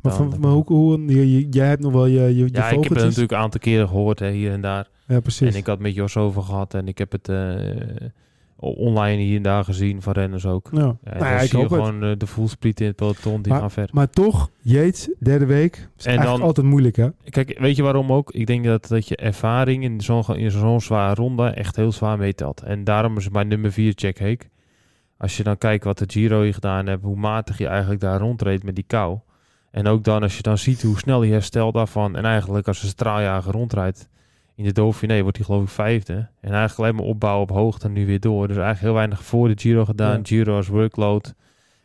Maar, van, maar hoe, hoe, je- je- jij hebt nog wel je, je, je ja, ik heb het natuurlijk een aantal keren gehoord, hè, hier en daar. Ja, precies. En ik had met Jos over gehad en ik heb het eh, online hier en daar gezien van renners ook. Ja. Ja, Nou en ja, dan ik zie je hoop het. gewoon eh, de voelspriet in het peloton, die Maar- gaan ver. Maar toch, Yates, derde week. Is En dan- altijd moeilijk, hè? Kijk, weet je waarom ook? Ik denk dat, dat je ervaring in zo'n in zo'n zware ronde echt heel zwaar meetelt. En daarom is mijn nummer 4 Jack Hake. Als je dan kijkt wat de Giro hier gedaan heeft, hoe matig je eigenlijk daar rondreed met die kou. En ook dan als je dan ziet hoe snel hij herstelt daarvan. En eigenlijk als een straaljager rondrijdt in de Dauphiné wordt hij geloof ik vijfde. En eigenlijk alleen maar opbouwen op hoogte nu weer door. Dus eigenlijk heel weinig voor de Giro gedaan. Ja. Giro als workload.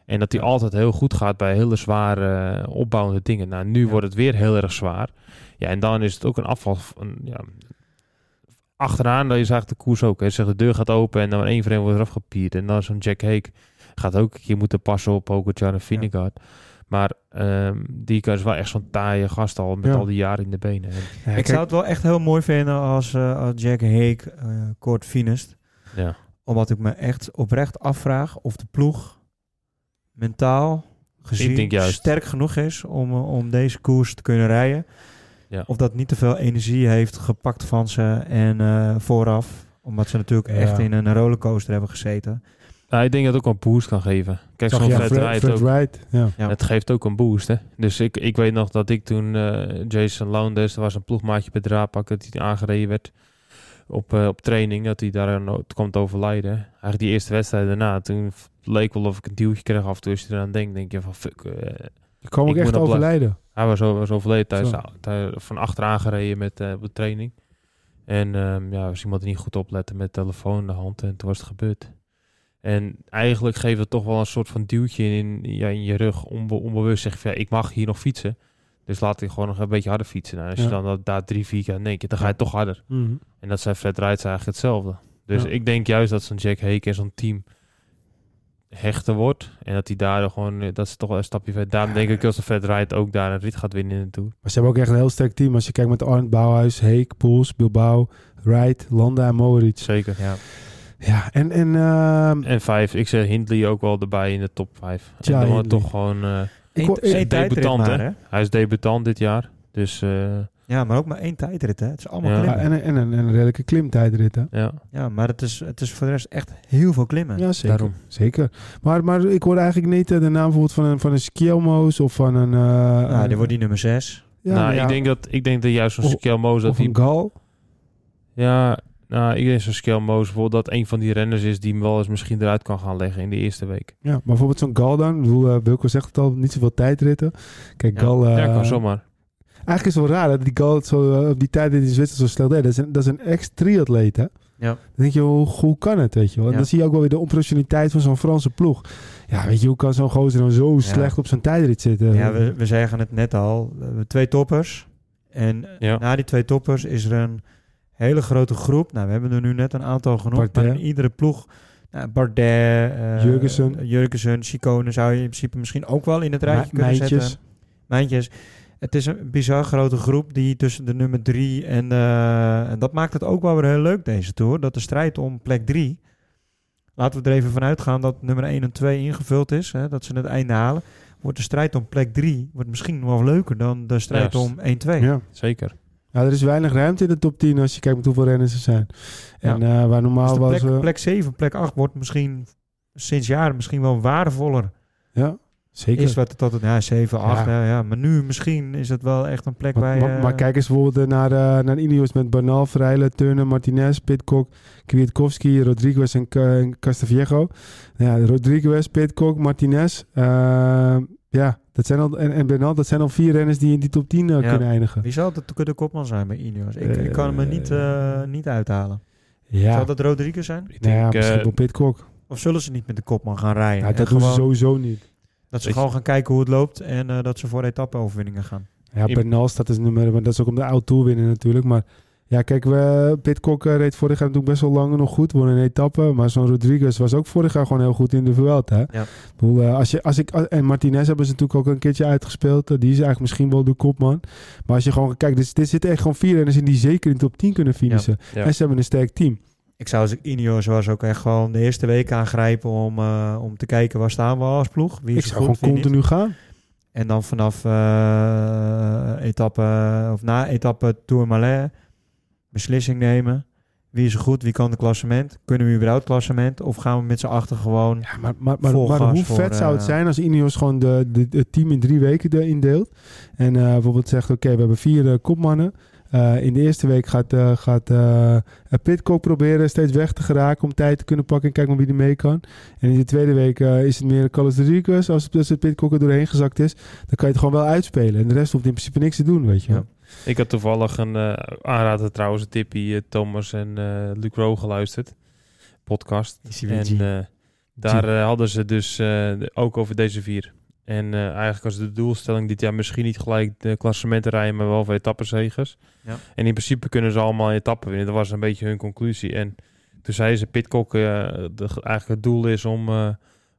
En dat hij altijd heel goed gaat bij hele zware eh, opbouwende dingen. Nou, nu wordt het weer heel erg zwaar. Ja, en dan is het ook een afval. Van, ja, achteraan, dat is eigenlijk de koers ook. Hè. Zeg, de deur gaat open en dan één vreemd wordt eraf gepierd. En dan zo'n Jack Hake gaat ook een keer moeten passen op Pogacar en Vingegaard. Maar ehm, die is wel echt zo'n taaie gast al met Ja. al die jaren in de benen. Ja, ik kijk, zou het wel echt heel mooi vinden als, eh, als Jack Hake eh, kort finist. ja. Omdat ik me echt oprecht afvraag of de ploeg mentaal gezien denk juist. sterk genoeg is om, eh, om deze koers te kunnen rijden. Ja. Of dat niet te veel energie heeft gepakt van ze en eh, vooraf. Omdat ze natuurlijk Ja. echt in een rollercoaster hebben gezeten. Nou, ik denk dat het ook een boost kan geven. Kijk, zo'n je Fred, Fred, Wright Fred ook. Wright, ja. Ja. Het geeft ook een boost, hè. Dus ik, ik weet nog dat ik toen eh, Jason Lowndes, er was een ploegmaatje bij Draapak, dat hij aangereden werd op, eh, op training, dat hij daar te overlijden. Eigenlijk die eerste wedstrijd daarna, toen leek wel of ik een duwtje kreeg af en toe. Als je eraan denkt, denk je van fuck. eh, Je kwam ook Ik echt overlijden. hij was, over, was overleden tijdens tij- van achteraan gereden met eh, op de training. En ehm, ja, was iemand die niet goed opletten met telefoon in de hand en toen was het gebeurd. En eigenlijk geeft het toch wel een soort van duwtje in, ja, in je rug. Onbe, onbewust zeg je ja, ik mag hier nog fietsen. Dus laat ik gewoon nog een beetje harder fietsen. Nou, als Ja. je dan dat, daar drie, vier keer aan denkt, dan ga je toch harder. Mhm. En dat zijn Fred Wrights eigenlijk hetzelfde. Dus Ja. ik denk juist dat zo'n Jack Hake en zo'n team hechter wordt. En dat hij daar gewoon, eh, dat is toch wel een stapje verder. Daarom denk ik als de Fred Wright ook daar een rit gaat winnen in de Tour. Maar ze hebben ook echt een heel sterk team. Als je kijkt met Arndt Bouwhuis, Heek, Poels, Bilbao, Wright, Landa en Moritz. Zeker. Ja. Ja, en... en ehm, En vijf, ik zeg Hindley ook wel erbij in de top vijf. Ja, en dan toch gewoon, eh, Ik wou- Eén één tijdrit debutant, maar, hè? hij is debutant dit jaar. Dus eh, Ja, maar ook maar één tijdrit, hè? Het is allemaal Ja. ja, klimmen. en, en, en een redelijke klimtijdrit, hè? ja. Ja, maar het is, het is voor de rest echt heel veel klimmen. Ja, zeker. Daarom. zeker. Maar, maar ik hoor eigenlijk niet eh, de naam bijvoorbeeld van een, van een of van een... eh Nou, een- die wordt die nummer 6. ja, nou, ja, ik, denk dat, ik denk dat juist zo'n Of- dat Of een Gal. Ja, nou, ik denk zo'n Skel Moos bijvoorbeeld dat een van die renners is die hem wel eens misschien eruit kan gaan leggen in de eerste week. Ja, maar bijvoorbeeld zo'n Gal dan. Eh, Wilco zegt het al, niet zoveel tijdritten. Kijk, Ja. Gal... eh, ja, kan zomaar. Eigenlijk is het wel raar dat die Gal het zo, eh, op die tijd in Zwitserland zo snel deed. Dat is een, dat is een ex-triatleet, hè? Ja. Dan denk je, hoe, hoe kan het, weet je wel? En Ja. dan zie je ook wel weer de onprofessionaliteit van zo'n Franse ploeg. Ja, weet je, hoe kan zo'n gozer dan zo slecht op zijn tijdrit zitten? Ja, we, we zeggen het net al. We hebben twee toppers. En Ja. na die twee toppers is er een hele grote groep. Nou, we hebben er nu net een aantal genoemd. Bardet. Maar in iedere ploeg... Nou, Bardet, eh, Jurgensen. Jurgensen, Chicone zou je in principe misschien ook wel in het rijtje kunnen Mijntjes. zetten. Mijntjes. Het is een bizar grote groep die tussen de nummer drie en, eh, en dat maakt het ook wel weer heel leuk deze Tour. Dat de strijd om plek drie, laten we er even vanuit gaan dat nummer 1 en 2 ingevuld is, hè, dat ze het einde halen. Wordt de strijd om plek 3 wordt misschien nog wel leuker dan de strijd Juist. om 1, 2. Ja. Zeker. Ja, er is weinig ruimte in de top 10 als je kijkt met hoeveel renners er zijn. En eh, waar normaal Dus de was... plek, eh, plek 7, plek 8 wordt misschien sinds jaren misschien wel waardevoller. ja, zeker. Is wat het altijd, ja, 7, 8, Ja. ja. Ja, maar nu misschien is het wel echt een plek Maar, waar maar, je- maar kijk eens bijvoorbeeld eh, naar, eh naar Ineos met Bernal, Freile, Turner, Martinez, Pitcock, Kwiatkowski, Rodriguez en, en Castillejo. Ja, Rodriguez, Pitcock, Martinez. Ja, dat zijn al, en, en Bernal, dat zijn al vier renners die in die top 10 eh, Ja. kunnen eindigen. Wie zou de, de kopman zijn bij Ineos? Ik, ik kan hem er niet, Eh, eh, niet uithalen. Ja, Zou dat Rodriguez zijn? Ik nou ja denk, misschien eh, wel Pitcock. Of zullen ze niet met de kopman gaan rijden? Ja, En dat doen ze sowieso niet. Dat ze Weet gewoon gaan kijken hoe het loopt en eh, dat ze voor etappe-overwinningen gaan. Ja, Bernal staat als nummer, maar dat is ook om de Oud Tour winnen natuurlijk. Maar ja, kijk, we, Pitcock eh, reed vorig jaar natuurlijk best wel lang nog goed, won een etappe. Maar zo'n Rodriguez was ook vorig jaar gewoon heel goed in de Vuelta. Hè? Ja. Ik bedoel, eh, als je, als ik, en Martinez hebben ze natuurlijk ook een keertje uitgespeeld. Eh, die is eigenlijk misschien wel de kopman. Maar als je gewoon kijkt, dus, er zitten echt gewoon vier renners in die zeker in de top 10 kunnen finishen. Ja. En ze hebben een sterk team. Ik zou als ik Ineos was ook echt gewoon de eerste week aangrijpen om, eh, om te kijken waar staan we als ploeg. Wie ik is zou goed, gewoon niet. continu gaan. En dan vanaf eh, etappe, of na etappe Tourmalet beslissing nemen. Wie is er goed? Wie kan de klassement? Kunnen we überhaupt klassement? Of gaan we met z'n achter gewoon... Ja, maar, maar, maar, hoe voor, vet zou het eh, zijn als Ineos gewoon de, de, het team in drie weken erin deelt. En eh, bijvoorbeeld zegt, oké, we hebben vier eh, kopmannen. In de eerste week gaat, gaat Pitcock proberen steeds weg te geraken om tijd te kunnen pakken en kijken maar wie er mee kan. En in de tweede week is het meer Carlos Rodriguez. Als dus het Pitcock er doorheen gezakt is, dan kan je het gewoon wel uitspelen. En de rest hoeft in principe niks te doen, weet je wel. Ik had toevallig een eh, aanrader trouwens, tippie, eh, Thomas en eh Luc Rowe geluisterd. Podcast. En eh, daar hadden ze dus ook over deze vier. En eigenlijk was de doelstelling dit jaar misschien niet gelijk de klassementen rijden, maar wel voor etappenzegers. Ja. En in principe kunnen ze allemaal etappen winnen. Dat was een beetje hun conclusie. En toen zei ze, Pitcock, de, eigenlijk het doel is om,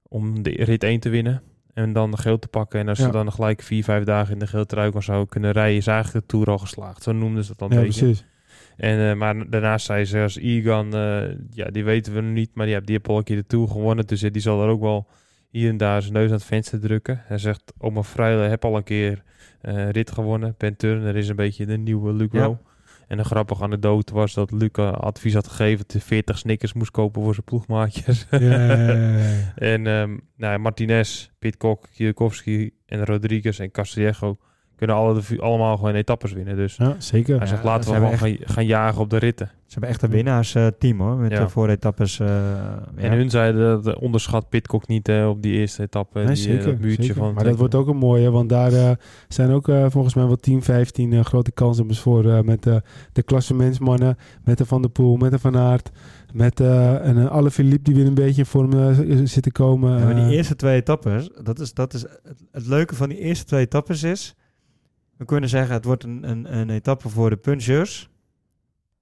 om de rit 1 te winnen. En dan de geel te pakken. En als Ja. ze dan gelijk vier, vijf dagen in de geel trui kan zou kunnen rijden, is eigenlijk de Tour al geslaagd. Zo noemden ze dat dan Ja, beetje. precies. En, eh, maar daarnaast zei ze, als Egan, eh, ja, die weten we nog niet, maar die, heeft- die heeft al een keer de Tour gewonnen. Dus eh, die zal er ook wel hier en daar zijn neus aan het venster drukken. Hij zegt, oma Freile heb al een keer rit gewonnen. Ben Turner is een beetje de nieuwe Luc Ja. En een grappige anekdote was dat Luc eh, advies had gegeven dat hij 40 snickers moest kopen voor zijn ploegmaatjes. (laughs) En ehm, nou, ja, Martinez, Pitcock, Kwiatkowski en Rodriguez en Castillejo kunnen alle de, allemaal gewoon etappes winnen. Dus Ja, zeker. hij zegt, Ja, laten ze we gewoon gaan, gaan jagen op de ritten. Ze hebben echt een winnaarsteam hoor. Met Ja. de vooretappes. eh En hun zeiden dat onderschat Pitcock niet eh, op die eerste etappe. Nee, die, eh, zeker, dat muurtje zeker. van maar dat wordt ook een mooie, want daar eh, zijn ook volgens mij wel 10, 15 eh, grote kanshebbers voor. eh, met de klassementsmannen, met de Van der Poel, met de Van Aert, met eh een uh, alle Philippe die weer een beetje in vorm eh, zit te komen. Ja, maar die eerste twee etappes, dat is, dat is het, het leuke van die eerste twee etappes is, we kunnen zeggen het wordt een, een, een etappe voor de puncheurs,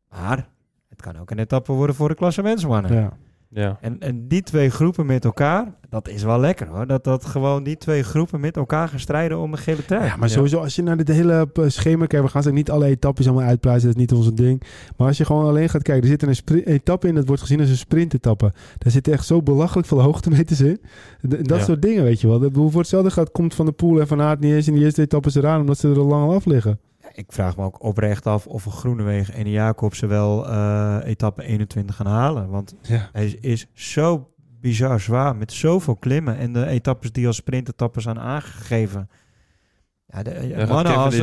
maar het kan ook een etappe worden voor de klassementsmannen. ja. Ja. En, en die twee groepen met elkaar, dat is wel lekker hoor. Dat, dat gewoon die twee groepen met elkaar gaan strijden om een gele trui. Ja, maar sowieso als je naar dit hele eh, schema kijkt, we gaan ze niet alle etappes allemaal uitpluizen, dat is niet onze ding. Maar als je gewoon alleen gaat kijken, er zit een etappe in, dat wordt gezien als een sprintetappe. Daar zitten echt zo belachelijk veel hoogtemeters in. D- dat Ja. soort dingen, weet je wel. Dat, voor hetzelfde gaat, komt Van de Poel en Van Aert niet eens in die eerste etappes eraan, omdat ze er al lang al af liggen. Ik vraag me ook oprecht af of een Groenewegen en Jacobsen wel eh, etappe 21 gaan halen. Want Ja. hij is zo bizar zwaar met zoveel klimmen. En de etappes die als sprintetappes zijn aangegeven. Ja, de, Ja, gaat mannen als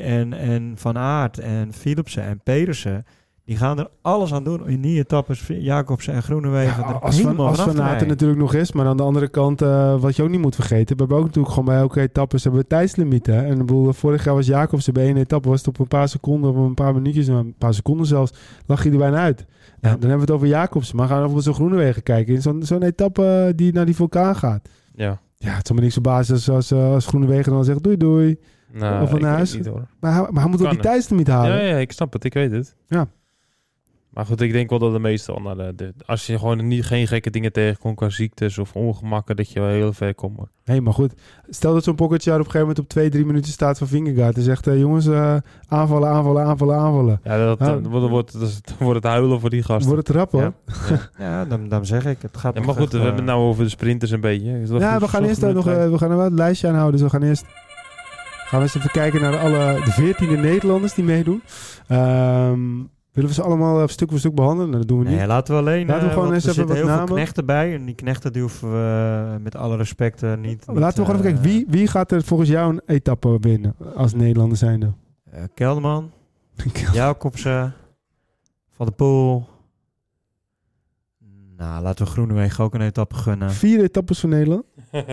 en, en Van Aert en Philipsen en Pedersen... die gaan er alles aan doen in die etappes. Jacobsen en Groenewegen Ja, er als van, als van rijden. natuurlijk nog is, maar aan de andere kant, eh, wat je ook niet moet vergeten, we hebben ook natuurlijk gewoon bij elke etappe hebben we tijdslimieten. En ik bedoel, vorig jaar was Jacobsen bij één etappe, was het op een paar seconden, of een paar minuutjes, nou, een paar seconden zelfs, lag hij er bijna uit. Nou, dan hebben we het over Jacobsen, maar gaan we over zo'n Groenewegen kijken. In zo'n zo'n etappe eh, die naar die vulkaan gaat. Ja. Ja, het zal me niks verbazen als, als, eh, als Groenewegen dan zegt doei doei. Nou, Of van ik weet huis. niet, hoor. Maar hij, maar hij moet ook die tijdslimiet halen. Ja, ja, ik snap het. Ik weet het. Ja. Maar goed, ik denk wel dat de meeste wel naar de, de- Als je gewoon niet, geen gekke dingen tegenkomt qua ziektes of ongemakken, dat je wel heel ver komt. hoor. Nee, maar goed. Stel dat zo'n pocketjar op een gegeven moment op twee, drie minuten staat van Vingegaard. En zegt, eh, jongens, eh, aanvallen, aanvallen, aanvallen, aanvallen. Ja, dat, dan wordt, wordt, dan (laughs) wordt het huilen voor die gasten. Wordt het rap hoor. Ja, ja dan, dan zeg ik. Het gaat Ja, maar goed, echt, we eh, hebben het nou over de sprinters een beetje. Ja, we gaan eerst eh, nog, eh, we gaan er wel het lijstje aanhouden. Dus we gaan eerst gaan we eens even kijken naar alle de veertiende Nederlanders die meedoen. Ehm, willen we ze allemaal eh, stuk voor stuk behandelen? Nou, dat doen we niet. Nee, laten we alleen. Laten we eh, gewoon eens even wat heel namen. veel knechten bij. En die knechten die hoeven we eh, met alle respect niet. niet, Laten we gewoon even kijken. Wie, wie gaat er volgens jou een etappe winnen als Nederlander zijnde? eh, (laughs) Kelderman, Jacobsen, Van der Poel. Nou, laten we Groenewegen ook een etappe gunnen. Vier etappes voor Nederland. (laughs)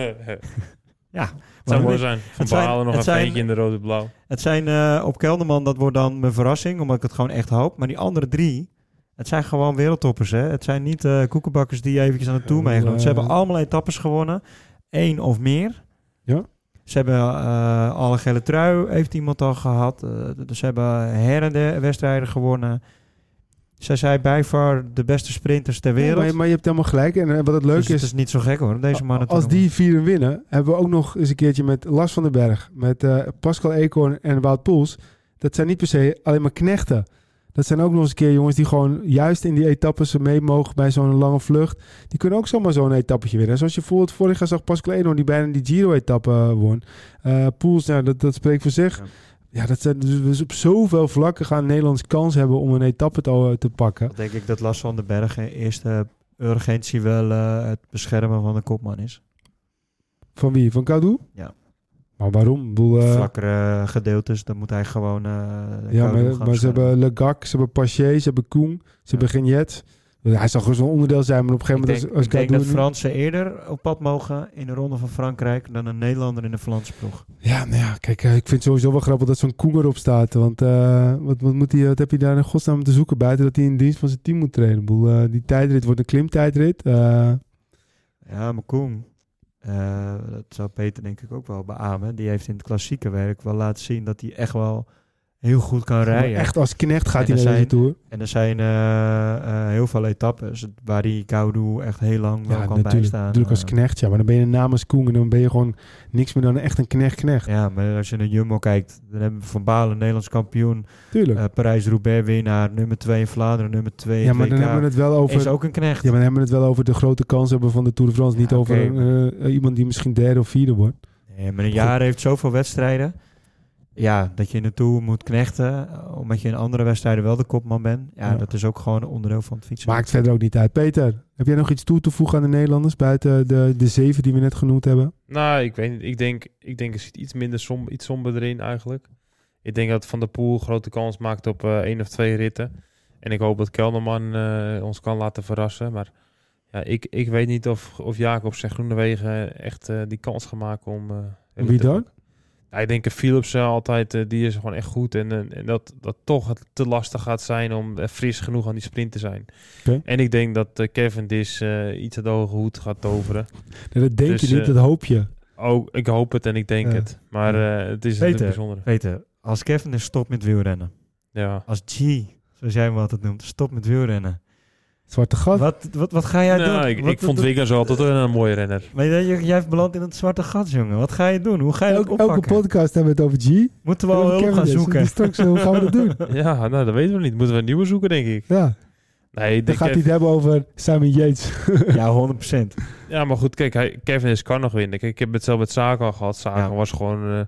Ja, Het zou mooi zijn. Van Balen nog zijn- eentje in de rode-blauw. Het zijn eh, op Kelderman, dat wordt dan mijn verrassing, omdat ik het gewoon echt hoop. Maar die andere drie, het zijn gewoon wereldtoppers. Hè? Het zijn niet eh koekenbakkers die eventjes aan de tour Ja, meegaan. Ze eh, hebben allemaal etappes gewonnen. Eén of meer. Ja. Ze hebben eh alle gele trui, heeft iemand al gehad. Eh, dus ze hebben her en der wedstrijden gewonnen. Zij zijn bij de beste sprinters ter wereld. maar, maar je hebt helemaal gelijk. En wat het leuke dus het is, is niet zo gek hoor, deze mannen als die vier winnen, hebben we ook nog eens een keertje met Lars van den Berg, met eh, Pascal Eekhoorn en Wout Poels. Dat zijn niet per se alleen maar knechten. Dat zijn ook nog eens een keer jongens die gewoon juist in die etappes mee mogen bij zo'n lange vlucht. Die kunnen ook zomaar zo'n etappetje winnen. Zoals je bijvoorbeeld vorig jaar zag Pascal Eekhoorn die bijna die Giro-etappe eh, won. Eh Poels, nou, dat, dat spreekt voor zich. Ja. Ja, dat zijn dus, op zoveel vlakken gaan Nederlands kans hebben om een etappe te, eh, te pakken. Dan denk ik dat Lars van den Berg in eerste urgentie wel eh, het beschermen van de kopman is. Van wie? Van Koudu? Ja. Maar waarom? Ik bedoel, eh, Vlakkere gedeeltes, dan moet hij gewoon... de ja, maar, maar ze hebben Le Gac, ze hebben Paché, ze hebben Koen, ze Ja. hebben Gignet. Hij zal gewoon zo'n onderdeel zijn, maar op een gegeven denk, moment als, als ik denk dat Fransen eerder op pad mogen in de ronde van Frankrijk dan een Nederlander in de Vlaamse ploeg. Ja, nou ja, kijk, eh, ik vind het sowieso wel grappig dat zo'n Koen erop staat. Want eh, wat, wat, moet hij, wat heb je daar in godsnaam te zoeken buiten dat hij in dienst van zijn team moet trainen? Eh, die tijdrit wordt een klimtijdrit. Eh, Ja, maar Koen, eh, dat zou Peter denk ik ook wel beamen. Die heeft in het klassieke werk wel laten zien dat hij echt wel heel goed kan rijden. Echt als knecht gaat hij naar deze zijn- Tour. En er zijn eh, eh, heel veel etappes waar die Koudu echt heel lang wel Ja, kan natuurlijk, bijstaan. natuurlijk als Eh, knecht, ja. Maar dan ben je namens Koen en dan ben je gewoon niks meer dan echt een knecht-knecht. Ja, maar als je naar Jumbo kijkt, dan hebben we Van Balen, Nederlands kampioen, Tuurlijk. eh Parijs-Roubaix winnaar, nummer 2 in Vlaanderen, nummer 2 ja, maar dan hebben we het wel over... Is ook een knecht. Ja, maar dan hebben we het wel over de grote kans hebben van de Tour de France. Niet over iemand die misschien derde of vierde wordt. Nee, maar een jaar heeft zoveel wedstrijden. Ja, dat je Tour moet knechten, eh, omdat je in andere wedstrijden wel de kopman bent. Ja, Ja. dat is ook gewoon een onderdeel van het fietsen. Maakt verder ook niet uit. Peter, heb jij nog iets toe te voegen aan de Nederlanders buiten de, de zeven die we net genoemd hebben? Nou, ik weet niet. Ik denk, ik denk er zit iets minder som, iets somber erin eigenlijk. Ik denk dat Van der Poel grote kans maakt op eh één of twee ritten. En ik hoop dat Kelderman eh, ons kan laten verrassen. Maar ja, ik, ik weet niet of, of Jacob zijn Groenewegen echt eh, die kans gaat maken om... eh, Wie te- dan? Ja, ik denk Philips altijd, eh, die is gewoon echt goed. En, eh, en dat, dat toch het te lastig gaat zijn om eh, fris genoeg aan die sprint te zijn. Oké. En ik denk dat uh, Cavendish eh iets uit de hoge hoed gaat toveren. Nee, dat denk Dus, je niet, eh, dat hoop je. Oh, ik hoop het en ik denk Ja. het. Maar eh, het is Peter. natuurlijk bijzonder. Peter, als Kevin is stopt met wielrennen, Ja. als G, zoals jij hem altijd noemt, stopt met wielrennen. Zwarte gat. Wat, wat, wat ga jij Nou, doen? ik, Wat- ik vond Wiggins altijd een, een mooie renner. Maar jij, jij hebt beland in het zwarte gat, jongen. Wat ga je doen? Hoe ga je dat Elke, oppakken? elke podcast hebben we het over G. Moeten we al hulp gaan zoeken? Straks, hoe gaan we dat doen? (laughs) Ja, nou, dat weten we niet. Moeten we een nieuwe zoeken, denk ik. Ja, Nee, ik dan denk gaat hij het hebben over Simon Yates. (laughs) Ja, 100%. Ja, maar goed, kijk, hij, Kevin is kan nog winnen. Kijk, ik heb het zelf met Sagan al gehad. Ja. was gewoon eh,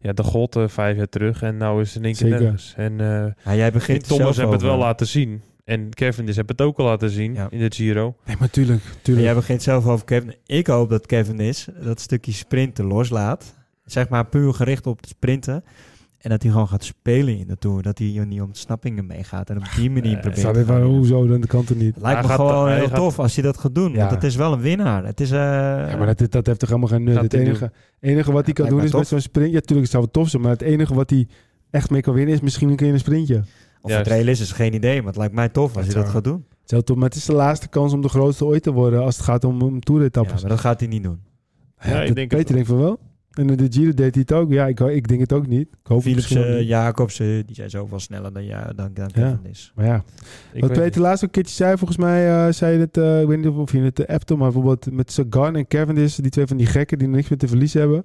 ja, de god eh, vijf jaar terug. En nou is het in één keer Zeker. nergens. En eh, Ja, jij begint Thomas heeft het wel laten zien. En Kevin heeft het ook al laten zien Ja. in de Giro. Nee, maar tuurlijk. En tuurlijk. jij begint zelf over Kevin. Ik hoop dat Kevin is dat stukje sprinten loslaat. Zeg maar puur gericht op het sprinten. En dat hij gewoon gaat spelen in de Tour. Dat hij niet om ontsnappingen meegaat. En op die manier Nee, probeert Zou te gaan wel, hoezo, dan kan het niet. Het lijkt Hij me gewoon heel gaat- tof als hij dat gaat doen. Ja. Want het is wel een winnaar. Het is... eh, Ja, maar dat, dat heeft toch helemaal geen nut. Het enige, enige wat hij kan doen is met zo'n sprint. Ja, tuurlijk, het zou wel tof zijn. Maar het enige wat hij echt mee kan winnen is misschien een keer een sprintje. Of Juist. het reëel is, is geen idee. Maar het lijkt mij tof als hij dat gaat doen. Het is heel tof, maar het is de laatste kans om de grootste ooit te worden als het gaat om, om Ja, toeretappes. maar dat gaat hij niet doen. Ja, Ja, ik denk het Peter denkt van wel. En in de Giro deed hij het ook. Ja, ik, ik denk het ook niet. Ik hoop ook Philipsen, niet. Jacobsen, die zijn zoveel sneller dan, ja, dan, dan Ja. Kevin is. Maar ja, Ik wat weet Peter laatst ook een keertje zei, volgens mij eh, zei je het, eh, ik weet niet of je het uh, appte, maar bijvoorbeeld met Sagan en Cavendish, die twee van die gekken die niks meer te verliezen hebben.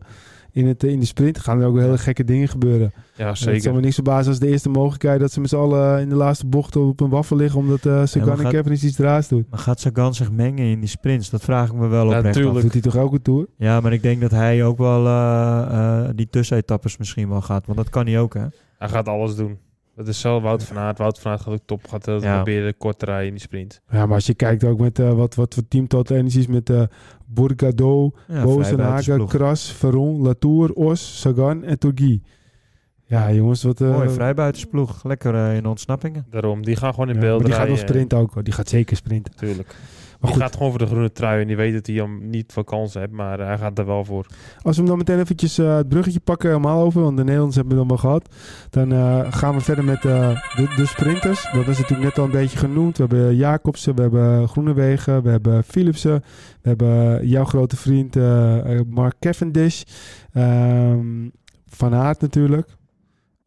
In, het, eh, in de sprint gaan er ook hele gekke dingen gebeuren. Ja, En Het zeker. zal me niks verbazen als de eerste mogelijkheid dat ze met z'n allen in de laatste bocht op een waffel liggen, omdat eh Sagan en Cavendish iets draas doet. Maar gaat Sagan zich mengen in die sprints? Dat vraag ik me wel Ja, oprecht af. Doet hij toch elke tour? Ja, maar ik denk dat hij ook wel eh, eh, die tussenetappes misschien wel gaat. Want dat kan hij ook, hè? Hij gaat alles doen. Dat is zelf Wout van Aert. Wout van Aert gaat ook top. Gaat uh, Ja. proberen kort te rijden in die sprint. Ja, maar als je kijkt ook met eh, wat, wat voor team tot energies met eh Bourgado, Ja, Bozenhagen. Kras, Veron, Latour, Os, Sagan en Turgi. Ja, jongens, wat... eh, Mooie vrijbuitersploeg. Lekker eh, in ontsnappingen. Daarom, die gaan gewoon in ja, beeld die gaat wel sprinten ook. hoor. Die gaat zeker sprinten. Tuurlijk. Die goed, gaat gewoon voor de groene trui. En die weet dat hij hem niet veel kans heeft. Maar hij gaat er wel voor. als we hem dan meteen eventjes eh, het bruggetje pakken helemaal over, want de Nederlanders hebben we dan wel gehad. Dan eh, gaan we verder met eh, de, de sprinters. Dat is natuurlijk net al een beetje genoemd. We hebben Jacobsen, we hebben Groenewegen, we hebben Philipsen. We hebben jouw grote vriend eh, eh, Mark Cavendish. Ehm, Van Aert natuurlijk.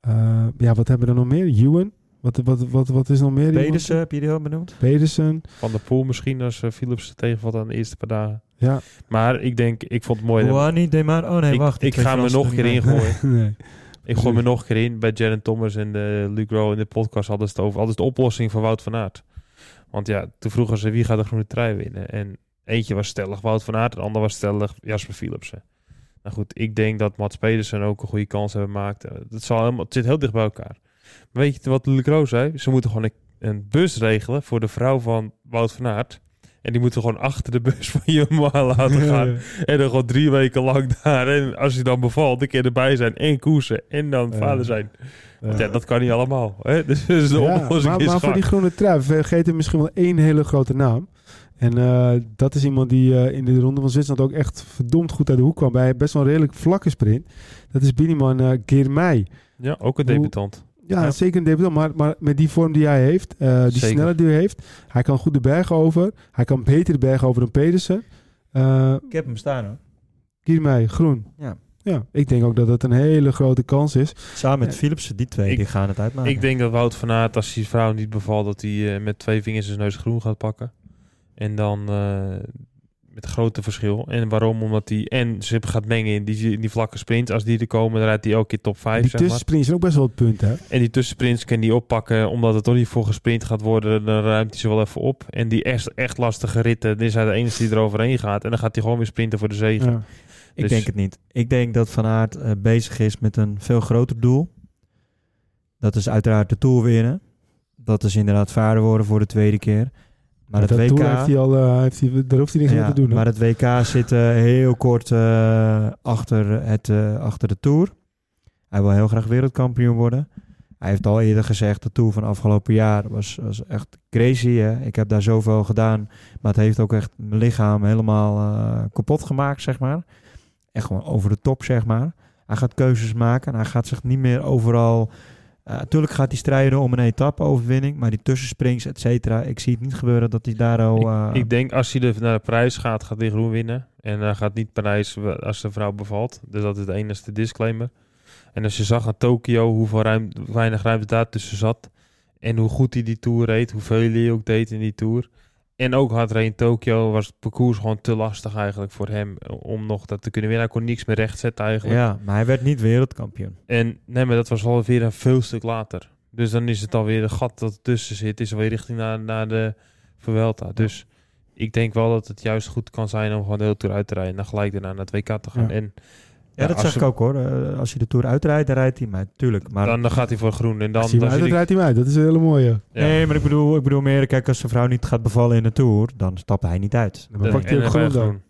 Eh, ja, wat hebben we er nog meer? Ewan. Wat, wat, wat, wat is nog meer? Pedersen, heb je die al benoemd? Pedersen. Van de Poel misschien als uh, Philips tegenvalt aan de eerste paar dagen. Ja. Maar ik denk, ik vond het mooi. dat- Juan de maar. Oh nee, ik, wacht. ik ga me nog een keer er ingooien. (laughs) nee. Ik gooi me nog een keer in. Bij Jaron Thomas en de Luc Rowe in de podcast hadden ze het over. Hadden ze de oplossing van Wout van Aert. Want ja, toen vroegen ze wie gaat de groene trui winnen. En eentje was stellig Wout van Aert. En de ander was stellig Jasper Philipsen. Nou goed, ik denk dat Mats Pedersen ook een goede kans hebben gemaakt. Eh, Het, zal helemaal, het zit heel dicht bij elkaar. Weet je wat Lecro zei? Ze moeten gewoon een, een bus regelen voor de vrouw van Wout van Aert. En die moeten gewoon achter de bus van Jumbo (laughs) laten gaan. En dan gewoon drie weken lang daar. En als hij dan bevalt, een keer erbij zijn en koersen. En dan Ja. vader zijn. Ja, Ja. dat kan niet allemaal. Hè? Dus, (laughs) dus de oplossing maar, is maar voor die groene trui vergeten misschien wel één hele grote naam. En eh, dat is iemand die eh, in de ronde van Zwitserland ook echt verdomd goed uit de hoek kwam. Bij best wel een redelijk vlakke sprint. Dat is Biniman uh, Girmay. Ja, ook een debutant. Ja, Ja. zeker een debutant. Maar, maar met die vorm die hij heeft, eh, die Zeker. snelheid die hij heeft. Hij kan goed de bergen over. Hij kan beter de bergen over dan Pedersen. Eh Ik heb hem staan hoor. Girmay, groen. Ja. Ja, ik denk ook dat dat een hele grote kans is. Samen met Ja. Philipsen, die twee, Ik- die gaan het uitmaken. Ik denk dat Wout van Aert, als die vrouw niet bevalt, dat hij eh, met twee vingers zijn neus groen gaat pakken. En dan eh, met grote verschil. En waarom? Omdat hij en ze gaat mengen in die, in die vlakke sprints. Als die er komen, dan rijdt hij elke keer top 5, die zeg maar. tussensprints zijn ook best wel het punt, hè? En die tussensprints kan hij oppakken, omdat het toch niet voor gesprint gaat worden. Dan ruimt hij ze wel even op. En die echt, echt lastige ritten, dan is hij de enige die eroverheen gaat. En dan gaat hij gewoon weer sprinten voor de zege. Ja. Ik Dus- denk het niet. Ik denk dat Van Aert eh, bezig is met een veel groter doel. Dat is uiteraard de Tour winnen. Dat is inderdaad vaarder worden voor de tweede keer. Maar het dat WK... Heeft hij al, eh, heeft hij, daar hoeft hij niks Ja, meer te doen. hè? maar het WK zit eh, heel kort eh, achter, het, achter de Tour. Hij wil heel graag wereldkampioen worden. Hij heeft al eerder gezegd, de Tour van afgelopen jaar was, was echt crazy. Hè? Ik heb daar zoveel gedaan, maar het heeft ook echt mijn lichaam helemaal kapot gemaakt, zeg maar. Echt gewoon over de top, zeg maar. Hij gaat keuzes maken en hij gaat zich niet meer overal... Natuurlijk gaat hij strijden om een etappe-overwinning, maar die tussensprings, et cetera, ik zie het niet gebeuren dat hij daar al... eh, Ik denk als hij er naar de prijs gaat, gaat hij groen winnen. En hij gaat niet Parijs w- als de vrouw bevalt. Dus dat is de enige disclaimer. En als je zag aan Tokio hoeveel ruim, weinig ruimte daar tussen zat. En hoe goed hij die Tour reed. Hoeveel hij ook deed in die Tour. En ook reed in Tokio was het parcours gewoon te lastig eigenlijk voor hem. Om nog dat te kunnen winnen. Hij kon niks meer rechtzetten eigenlijk. Ja, maar hij werd niet wereldkampioen. En nee, maar dat was alweer een veel stuk later. Dus dan is het alweer een gat dat ertussen zit. Is alweer richting naar, naar de Vuelta. Dus ik denk wel dat het juist goed kan zijn om gewoon de hele tour uit te rijden. En dan gelijk daarna naar het WK te gaan. Ja. En Ja, dat ze- ik ook hoor. Eh, als je de Tour uitrijdt, dan rijdt hij. Maar tuurlijk. Maar, Dan, dan gaat hij voor groen. En dan, Als hij hem dan uit, draait hij hem uit. Dat is een hele mooie. ja. Nee, maar ik bedoel, ik bedoel meer, kijk, als zijn vrouw niet gaat bevallen in de Tour, dan stapt hij niet uit. Dan pakt hij ook bij dan.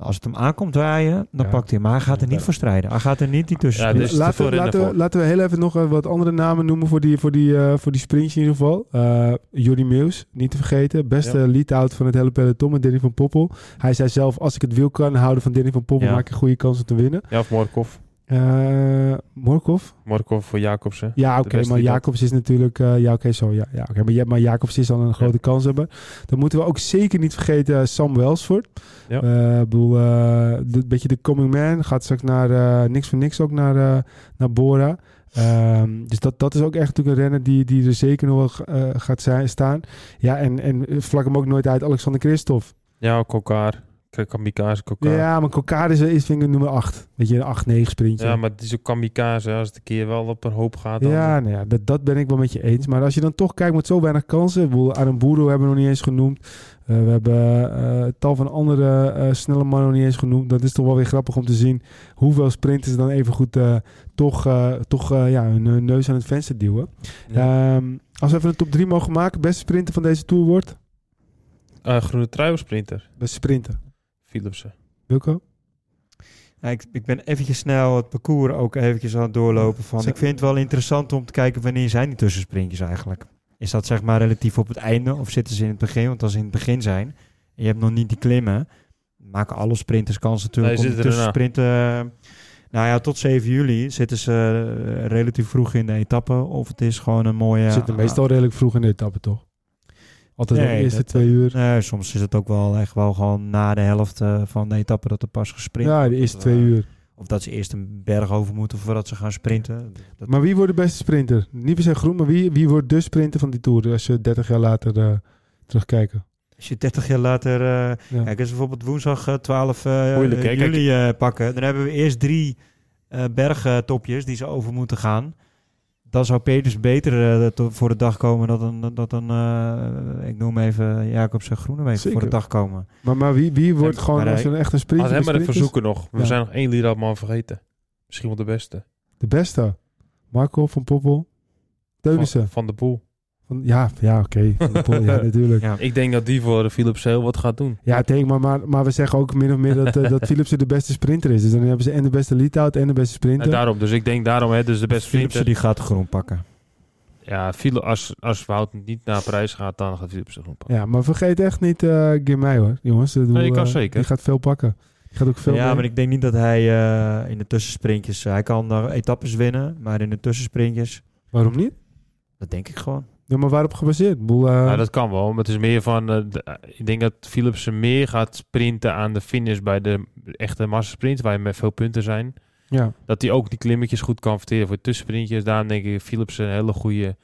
Als het hem aankomt draaien, dan Ja. pakt hij hem. Maar hij gaat er niet Ja. voor strijden. Hij gaat er niet die tussen. Ja, dus- te laten, we, laten, we, voor. laten we heel even nog eh, wat andere namen noemen voor die, voor die, eh, voor die sprintje in ieder geval. Eh Jordi Meus, niet te vergeten. Beste Ja. lead-out van het hele peloton met Danny van Poppel. Hij zei zelf, als ik het wil kan houden van Danny van Poppel, Ja. maak ik een goede kans om te winnen. Ja, of Morkov. Eh Morkov? Morkov voor Jacobsen. Ja, oké, maar. Jacobs is natuurlijk... ja, oké, zo. Ja, ja, oké, maar, ja, maar Jacobs is al een grote kans hebben. Dan moeten we ook zeker niet vergeten eh, Sam Welsford. Ja. Ik bedoel, een beetje de coming man. Gaat straks naar niks voor niks ook naar, naar Bora. Ehm, dus dat, dat is ook echt natuurlijk een renner die, die er zeker nog wel gaat zijn, staan. Ja, en, en vlak hem ook nooit uit Alexander Christophe. Ja, Kokar. Kamikaze Kokar. Ja. Ja, maar Kokar is, is vind ik nummer 8. Weet je, een 8-9 sprintje. maar het is ook kamikaze. Als het een keer wel op een hoop gaat. Dan Ja, nou ja dat, dat ben ik wel met je eens. Maar als je dan toch kijkt met zo weinig kansen. Aramburu hebben we nog niet eens genoemd. Eh, we hebben eh, tal van andere eh, snelle mannen nog niet eens genoemd. Dat is toch wel weer grappig om te zien hoeveel sprinters dan even goed toch, toch ja, hun, neus aan het venster duwen. Ja. Ehm, als we even een top 3 mogen maken, beste sprinter van deze tour wordt. Groene trui sprinter? Beste sprinter. Philipsen. Wilco? Ja, ik, ik ben eventjes snel het parcours ook eventjes aan het doorlopen. Van. Ik vind het wel interessant om te kijken wanneer zijn die tussensprintjes eigenlijk. Is dat zeg maar relatief op het einde of zitten ze in het begin? Want als ze in het begin zijn en je hebt nog niet die klimmen, maken alle sprinters kans natuurlijk Nee, om de tussensprinten. Nou ja, tot 7 juli zitten ze eh, relatief vroeg in de etappe. Of het is gewoon een mooie... Zitten meestal redelijk vroeg in de etappe, toch? Altijd de Nee, eerste dat- twee uur. Nee, soms is het ook wel echt wel gewoon na de helft eh, van de etappe dat er pas gesprint Ja, de eerste Of, twee eh, uur. Of dat ze eerst een berg over moeten voordat ze gaan sprinten. Dat, Maar wie wordt de beste sprinter? Niet per se groen, maar wie, wie wordt de sprinter van die Tour? Als je 30 jaar later eh, terugkijken. Als je 30 jaar later... eh, Ja. Kijk, als we bijvoorbeeld woensdag eh, 12 eh, Moeilijk, hè? eh, Kijk- juli eh, pakken... dan hebben we eerst drie eh bergtopjes die ze over moeten gaan. Dan zou Peters beter eh, to- voor de dag komen dan, dan, dan, dan eh, ik noem even Jacobsen Groenewegen voor de dag komen. Maar, maar wie, wie wordt En- gewoon maar als hij- een echt een sprint? Laat hem maar even sprint is? zoeken nog. We Ja. zijn nog één Lidl man vergeten. Misschien wel de beste. De beste. Marco van Poppel. Teunissen. Van, van de Poel. Van, ja, ja oké. De ja, (laughs) natuurlijk. Ja. Ik denk dat die voor de Philips heel wat gaat doen. Ja, denk maar, maar, maar we zeggen ook min of meer dat, eh, dat (laughs) Philipsen de beste sprinter is. Dus dan hebben ze en de beste lead-out en de beste sprinter. En daarom, dus ik denk daarom, hè, dus de beste sprinter. die gaat groen pakken. Ja, als, als Wout niet naar Parijs gaat, dan gaat Philips gewoon pakken. Ja, maar vergeet echt niet uh, Girmay hoor, jongens. Ik bedoel, Nee, kan eh, zeker. Die gaat veel pakken. Die gaat ook veel ja, mee. maar ik denk niet dat hij eh, in de tussensprintjes... hij kan daar etappes winnen, maar in de tussensprintjes... Waarom niet? Dat denk ik gewoon. Ja, maar waarop gebaseerd? Ik bedoel, eh, Nou, dat kan wel, maar het is meer van... eh, de- ik denk dat Philipsen meer gaat sprinten aan de finish bij de echte massasprint, waar je met veel punten zijn. ja. Dat hij ook die klimmetjes goed kan verteren voor tussensprintjes. Daarom denk ik Philipsen een hele goede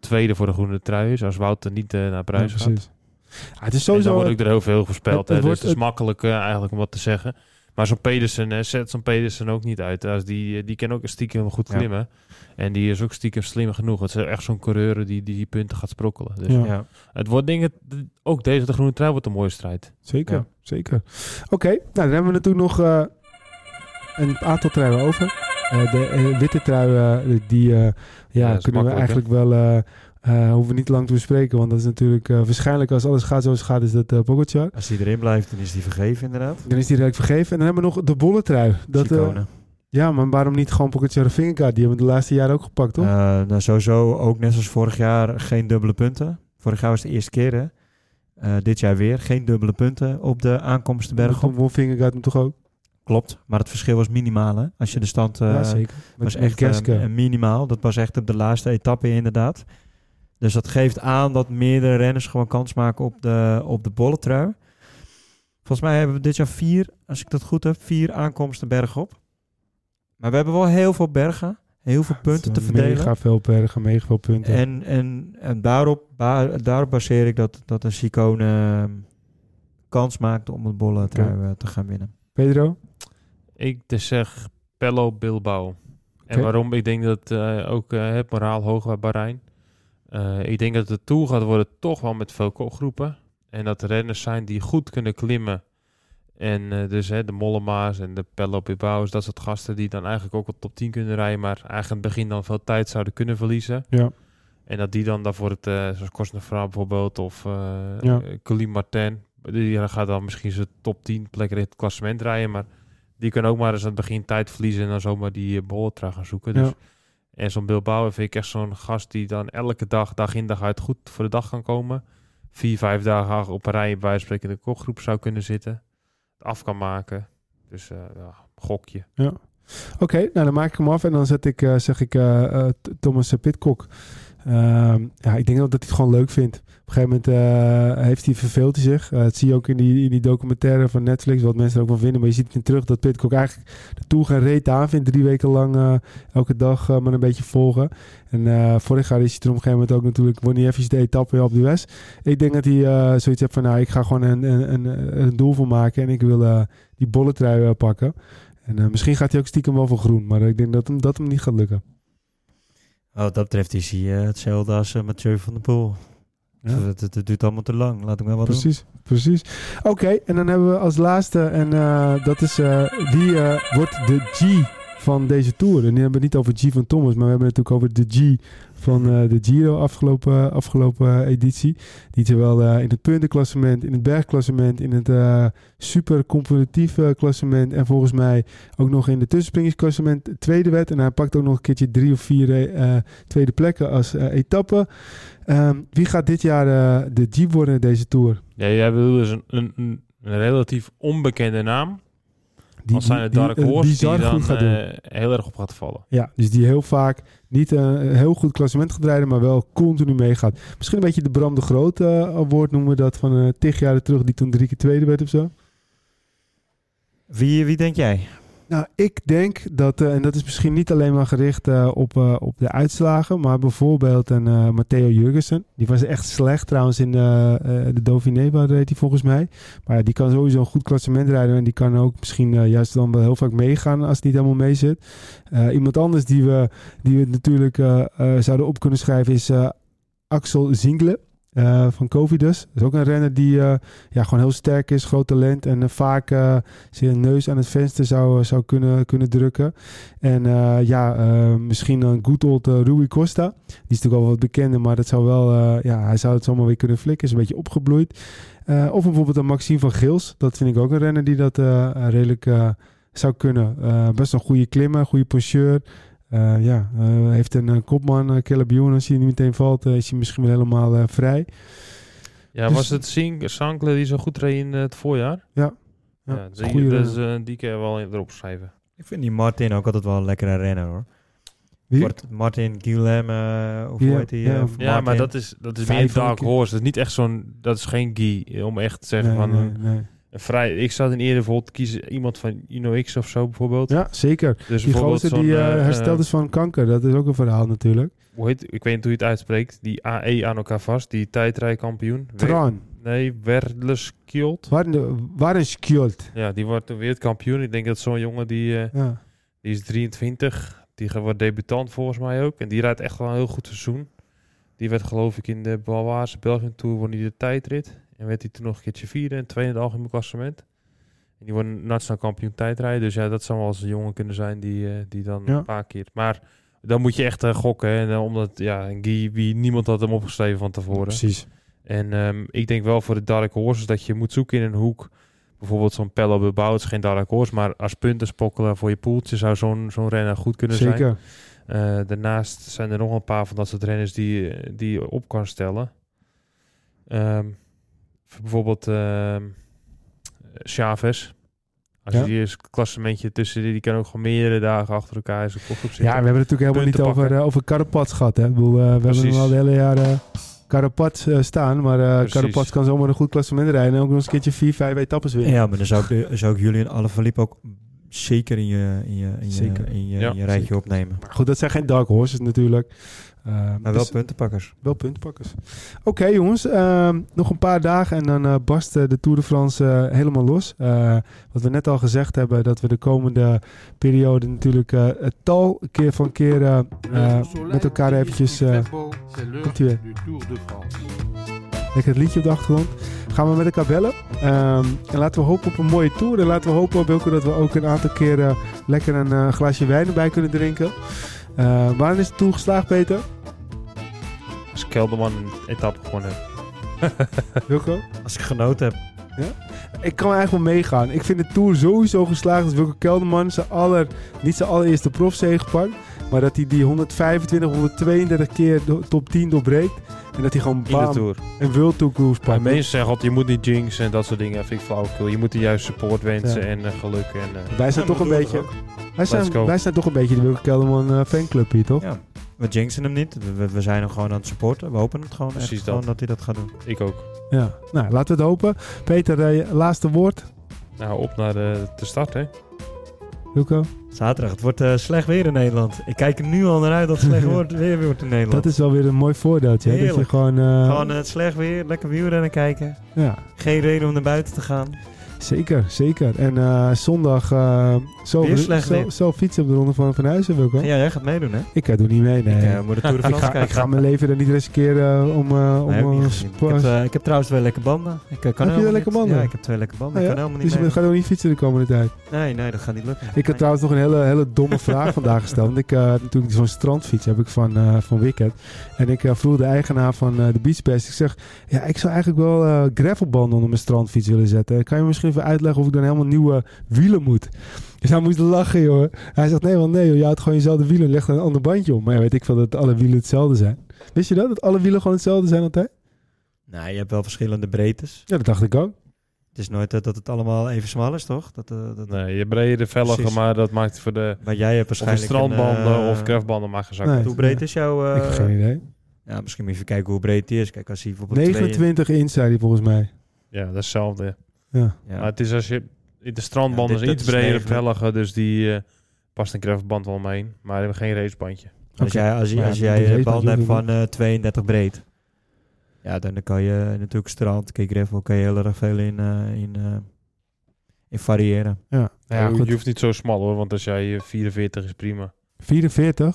tweede voor de groene trui is. Als Wouter niet eh, naar ja, Parijs gaat. Ja, het is En dan word ik er heel veel voorspeld. het hè, dus het is makkelijk eigenlijk om wat te zeggen. Maar zo'n Pedersen, eh, zet zo'n Pedersen ook niet uit. Als die, eh, die kan ook stiekem goed Ja. klimmen. En die is ook stiekem slim genoeg. Het is echt zo'n coureur die, die die punten gaat sprokkelen. Dus Ja. Ja. het wordt ik, ook deze de groene trui wordt een mooie strijd. Zeker, Ja. zeker. Oké, nou dan hebben we natuurlijk nog eh, een aantal truien over. Eh, de eh, witte trui, eh, die eh, ja, kunnen we eigenlijk wel... eh, hoeven we niet lang te bespreken, want dat is natuurlijk eh, waarschijnlijk als alles gaat zoals het gaat, is dat uh, Pogacar. Als hij erin blijft, dan is hij vergeven inderdaad. Dan is die direct vergeven. En dan hebben we nog de bolle trui. Dat, ja, maar waarom niet gewoon Pogacar en Vingegaard? Die hebben we de laatste jaren ook gepakt, toch? Nou, sowieso ook net zoals vorig jaar geen dubbele punten. Vorig jaar was het de eerste keer, hè? Dit jaar weer geen dubbele punten op de aankomst de berg Toen op. won Vingegaard hem toch ook? Klopt, maar het verschil was minimaal, hè? Als je de stand... ja, zeker. was echt minimaal. Dat was echt op de laatste etappe inderdaad. Dus dat geeft aan dat meerdere renners gewoon kans maken op de, op de bolletrui. Volgens mij hebben we dit jaar vier, als ik dat goed heb, vier aankomsten bergop. Maar we hebben wel heel veel bergen, heel veel punten te verdelen. Mega veel bergen, mega veel punten. En, en, en daarop, ba- daarop baseer ik dat, dat een Sicone ehm, kans maakt om het bolletrui eh, te gaan winnen. Pedro? Ik dus zeg Pello Bilbao. En waarom? Ik denk dat eh, ook eh, het moraal hoog bij Bahrein. Eh, ik denk dat de Tour gaat worden toch wel met veel kopgroepen. En dat er renners zijn die goed kunnen klimmen. En eh, dus hè, de Mollema's en de Pello Bilbao's, dat soort gasten die dan eigenlijk ook wel top 10 kunnen rijden. Maar eigenlijk in het begin dan veel tijd zouden kunnen verliezen. Ja. En dat die dan daarvoor het, eh zoals bijvoorbeeld of uh, Ja. Colin Martin, die gaat dan misschien zijn top 10 plekken in het klassement rijden, maar die kan ook maar eens aan het begin tijd verliezen en dan zomaar die uh, gaan zoeken. Dus, Ja. En zo'n Bilbao vind ik echt zo'n gast die dan elke dag, dag in dag uit goed voor de dag kan komen. Vier, vijf dagen op een rij bij in de kopgroep zou kunnen zitten. Het af kan maken. Dus eh ja, gokje. Oké, nou dan maak ik hem af en dan zet ik, eh, zeg ik T- Thomas Pitcock. Ehm, ja, ik denk dat hij het gewoon leuk vindt. Op een gegeven moment eh, heeft hij verveelt hij zich. Eh, dat zie je ook in die, in die documentaire van Netflix, wat mensen er ook van vinden. Maar je ziet terug dat Pitcock eigenlijk de Tour geen reet aan vindt. Drie weken lang eh, elke dag maar een beetje volgen. En vorig jaar is hij er op een gegeven moment ook natuurlijk... won hij even de etappe op de West. Ik denk dat hij zoiets heeft van... nou, ik ga gewoon een, een, een, een doel van maken en ik wil die bolletrui pakken. En misschien gaat hij ook stiekem wel voor groen. Maar ik denk dat hem, dat hem niet gaat lukken. Oh, wat dat betreft is hij hetzelfde als Mathieu van der Poel. Ja. Het, het- het duurt allemaal te lang. Laat ik maar wat doen. Precies, precies. Oké, en dan hebben we als laatste, en eh, dat is eh, wie eh, wordt de G van deze Tour. En die hebben we het niet over G van Thomas, maar we hebben het natuurlijk over de G van eh, de Giro afgelopen, afgelopen editie. Die zowel eh, in het puntenklassement, in het bergklassement, in het eh, super competitieve klassement en volgens mij ook nog in de tussenspringersklassement tweede werd. En hij pakt ook nog een keertje drie of vier eh, tweede plekken als eh, etappe. Ehm, wie gaat dit jaar eh, de G worden in deze Tour? Ja, jij wil dus een, een, een relatief onbekende naam. Die, Als zijn het Dark Horse die dan goed gaat doen. eh, heel erg op gaat vallen. Ja, dus die heel vaak niet eh, een heel goed klassement gaat rijden, maar wel continu meegaat. Misschien een beetje de Bram de Groot eh award noemen we dat van eh tig jaren terug, die toen drie keer tweede werd of zo. Wie, wie denk jij? Nou, ik denk dat, eh, en dat is misschien niet alleen maar gericht eh, op, eh, op de uitslagen, maar bijvoorbeeld een Matteo Jurgensen. Die was echt slecht trouwens in de, Dauphiné, waar reed hij volgens mij. Maar die kan sowieso een goed klassement rijden en die kan ook misschien juist dan wel heel vaak meegaan als het niet helemaal mee zit. Iemand anders die we, die we natuurlijk zouden op kunnen schrijven is Axel Zingle. Eh, van Covidus. Dat is ook een renner die eh, ja, gewoon heel sterk is, groot talent en eh, vaak zijn neus aan het venster zou, zou kunnen, kunnen drukken. En ja, misschien een good old Rui Costa. Die is natuurlijk al wat bekender, maar dat zou wel, ja, hij zou het zomaar weer kunnen flikken. Is een beetje opgebloeid. Of bijvoorbeeld een Maxime van Gils. Dat vind ik ook een renner die dat redelijk zou kunnen. Best een goede klimmer, goede poncheur. Eh, ja, eh, heeft een eh, kopman, uh, Caleb Ewan, als hij niet meteen valt, is hij misschien wel helemaal eh, vrij. Ja, Dus- was het Sink, Sankle die zo goed reed in het voorjaar? Ja. Ja, Ja, die, goeie dus, eh, die kan je wel erop schrijven. Ik vind die Martin ook altijd wel een lekkere renner hoor. Wie? Mart- Martin Guillem, eh of hoe heet die? ja, maar dat is, dat is meer dark horse. Dat is niet echt zo'n... Dat is geen Guy. Om echt te zeggen Nee, van... nee. Vrij, ik zou dan eerder bijvoorbeeld kiezen iemand van Ino X of zo bijvoorbeeld. Ja, zeker. Dus Die gozer die zo'n, eh, eh, hersteld eh, is van kanker, dat is ook een verhaal natuurlijk. hoe heet, ik weet niet hoe je het uitspreekt. Die AE aan elkaar vast. Die tijdrijkampioen. Tran, Nee, Werleskjold. waar, de, waar een skjold. Ja, die wordt wereldkampioen. Ik denk dat zo'n jongen die, Ja. die is 23. Die gaat- wordt debutant volgens mij ook. En die rijdt echt wel een heel goed seizoen. Die werd geloof ik in de Bavaarse Belgian Tour won hij de tijdrit. En werd hij toen nog een keertje vierde en tweede in het algemeen klassement. En die wordt nationaal kampioen tijdrijden. Dus ja, dat zou wel eens een jongen kunnen zijn die, eh, die dan Ja. een paar keer... Maar dan moet je echt eh, gokken. Hè. En, eh, omdat, ja, Guy, wie, niemand had hem opgeschreven van tevoren. Precies. En ehm, ik denk wel voor de Dark Horses dat je moet zoeken in een hoek. Bijvoorbeeld zo'n Pello het is geen Dark Horse, maar als punten spokkelen voor je poeltje zou zo'n zo'n renner goed kunnen zijn. Zeker. Daarnaast zijn er nog een paar van dat soort renners die, die je op kan stellen. Ehm, bijvoorbeeld ehm Chavez. Als Ja. je die eens klassementje tussen die, die kan ook gewoon meerdere dagen achter elkaar in zijn kopgroep zitten. Ja, we hebben het natuurlijk helemaal niet over, eh, over Carapaz gehad. Hè? Ik bedoel, eh, we hebben Precies. al de hele jaren Carapaz eh, staan. Maar Precies. Carapaz kan zomaar een goed klassement rijden. En ook nog eens een keertje vier, vijf etappes winnen. Ja, maar dan zou ik, zou ik Julian Alaphilippe ook zeker in je, in je, in je, Zeker. in je, Ja, in je rijtje zeker. opnemen. Maar goed, dat zijn geen dark horses natuurlijk. Eh, Maar wel dus- puntenpakkers. Wel puntenpakkers. Oké jongens, ehm, nog een paar dagen en dan eh, barst eh, de Tour de France helemaal los. Wat we net al gezegd hebben, dat we de komende periode natuurlijk het tal keer van keren eh, met elkaar eventjes... komt ie weer. lekker het liedje op de achtergrond. Gaan we met elkaar bellen. Ehm, en laten we hopen op een mooie tour. En laten we hopen, Wilco, dat we ook een aantal keren lekker een eh, glaasje wijn erbij kunnen drinken. Waarin is de tour geslaagd, Peter? Als Kelderman een etappe gewonnen. Wilco? (laughs) Als ik genoten heb. Ik kan eigenlijk wel meegaan. Ik vind de Tour sowieso geslaagd als Wilco Kelderman zijn aller, niet zijn allereerste profzege gepakt. Maar dat hij die 125, 132 keer de top 10 doorbreekt. En dat hij gewoon In de bam, Tour. een World Tour Cruise pakt. mensen zeggen altijd, je moet niet jinxen en dat soort dingen. vind ik flauwekul. Je moet de juiste support wensen Ja. en eh, geluk. En, eh, Wij zijn Ja, toch een beetje... Wij zijn, go. wij zijn toch een beetje de Wilco Kelderman eh, fanclub hier, toch? Ja. We jinxen hem niet. We, zijn hem gewoon aan het supporten. We hopen het gewoon Precies echt dat. gewoon dat hij dat gaat doen. ik ook. Ja. Nou, laten we het hopen. Peter, eh, laatste woord. Nou, op naar de, de start, hè. Wilco? Zaterdag. Het wordt eh, slecht weer in Nederland. Ik kijk er nu al naar uit dat het slecht wordt, (laughs) weer wordt in Nederland. Dat is wel weer een mooi voordeeltje. Hè? Dat je gewoon... eh, Gewoon het slecht weer, lekker wielrennen kijken. ja. Geen reden om naar buiten te gaan. Zeker, zeker. En eh, zondag uh, zo, Weer slecht zo, weer. zo fietsen op de ronde van Van Huizen, Wilco. Ja, jij gaat meedoen, hè? Ik ga doe niet mee, nee. Ik eh, moet de Tour de (laughs) ik, France ga, kijken. ik ga mijn leven er niet riskeren om... eh om Nee, heb ik, eh, heb, eh, ik heb trouwens twee lekke banden. Ik, eh, kan Heb je helemaal lekke niet- banden? Ja, ik heb twee lekke banden. Ah, Ik kan helemaal Dus niet je mee. gaat ook niet fietsen de komende tijd. Nee, nee, dat gaat niet lukken. Ik heb trouwens nog een hele, hele domme (laughs) vraag vandaag gesteld. Want ik uh, natuurlijk zo'n strandfiets heb ik van, van Wicked. En ik vroeg de eigenaar van de Beachbest. Ik zeg, ja, ik zou eigenlijk wel gravelbanden onder mijn strandfiets willen zetten. Kan je misschien even uitleggen of ik dan helemaal nieuwe wielen moet? Dus hij moest lachen, joh. Hij zegt, nee, want nee, joh, je houdt gewoon jezelfde wielen en legt er een ander bandje om. Maar ja, weet ik veel dat alle wielen hetzelfde zijn. Wist je dat? Dat alle wielen gewoon hetzelfde zijn altijd? Nee, je hebt wel verschillende breedtes. Ja, dat dacht ik ook. Het is nooit uh, dat het allemaal even smal is, toch? Dat, uh, dat... Nee, je brede velgen, maar dat maakt voor de... Maar jij hebt Of de waarschijnlijk strandbanden een, uh, of gravelbanden maakt gezakt. Nee. Hoe breed is jouw... ik heb geen idee. Ja, misschien moet je even kijken hoe breed die is. Kijk, als hij bijvoorbeeld 29 twee... inch, zei hij volgens mij. Ja, dat is hetzelfde. Ja. Ja. Maar het is als je De strandband Ja, is dit- iets is breder, 90. velliger, dus die eh, past een gravelband wel mee. Maar we hebben geen racebandje. Als jij, als, je- Maar ja, als die jij een band hebt van eh, 32 breed, ja, dan kan je natuurlijk strand, kijk gravel, kan je heel erg veel in, eh, in, eh, in variëren. Ja, ja, je, goed. je hoeft niet zo smal hoor, want als jij eh, 44 is prima. 44.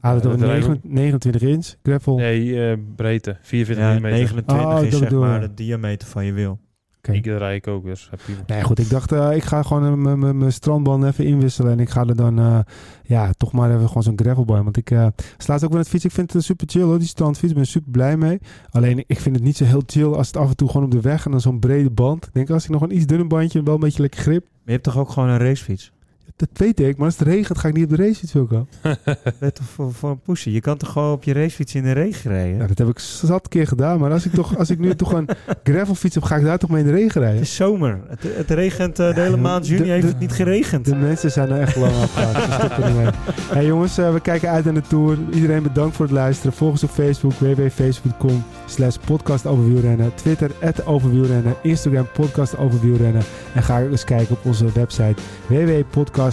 Ah, dat Ja, hebben we dat negen- 29 inch. Gravel. Nee, eh, breedte. 44 Ja, mm. 29 Oh, is dat zeg bedoel maar je. de diameter van je wiel. Oké. Ik rij ik ook, dus heb je Nee, goed. Ik dacht, eh, ik ga gewoon eh, mijn- mijn mijn strandband even inwisselen. En ik ga er dan, eh, ja, toch maar even gewoon zo'n gravel bij. Want ik uh, slaat ook wel het fiets. Ik vind het super chill hoor, die strandfiets. Ik ben super blij mee. Alleen, ik vind het niet zo heel chill als het af en toe gewoon op de weg en dan zo'n brede band. Ik denk, als ik nog een iets dunner bandje, wel een beetje lekker grip. Maar je hebt toch ook gewoon een racefiets? Dat weet ik, maar als het regent ga ik niet op de racefiets, Wilco. (laughs) Weet toch voor, voor een poesje? Je kan toch gewoon op je racefiets in de regen rijden? Dat heb ik zat keer gedaan. Maar als ik, toch, als ik nu toch een (laughs) gravelfiets heb, ga ik daar toch mee in de regen rijden. Het is zomer. Het, het regent eh, de Ja, hele maand juni. de- heeft het niet geregend. De mensen zijn er echt lang afgehaald. Niet mee. Hey jongens, eh, we kijken uit naar de Tour. Iedereen bedankt voor het luisteren. Volg ons op Facebook, www.facebook.com slash podcast over wielrennen. Twitter, over wielrennen. Instagram, podcast over wielrennen. En ga eens kijken op onze website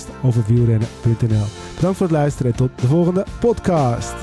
www.podcastoverwielrennen.nl Bedankt voor het luisteren en tot de volgende podcast.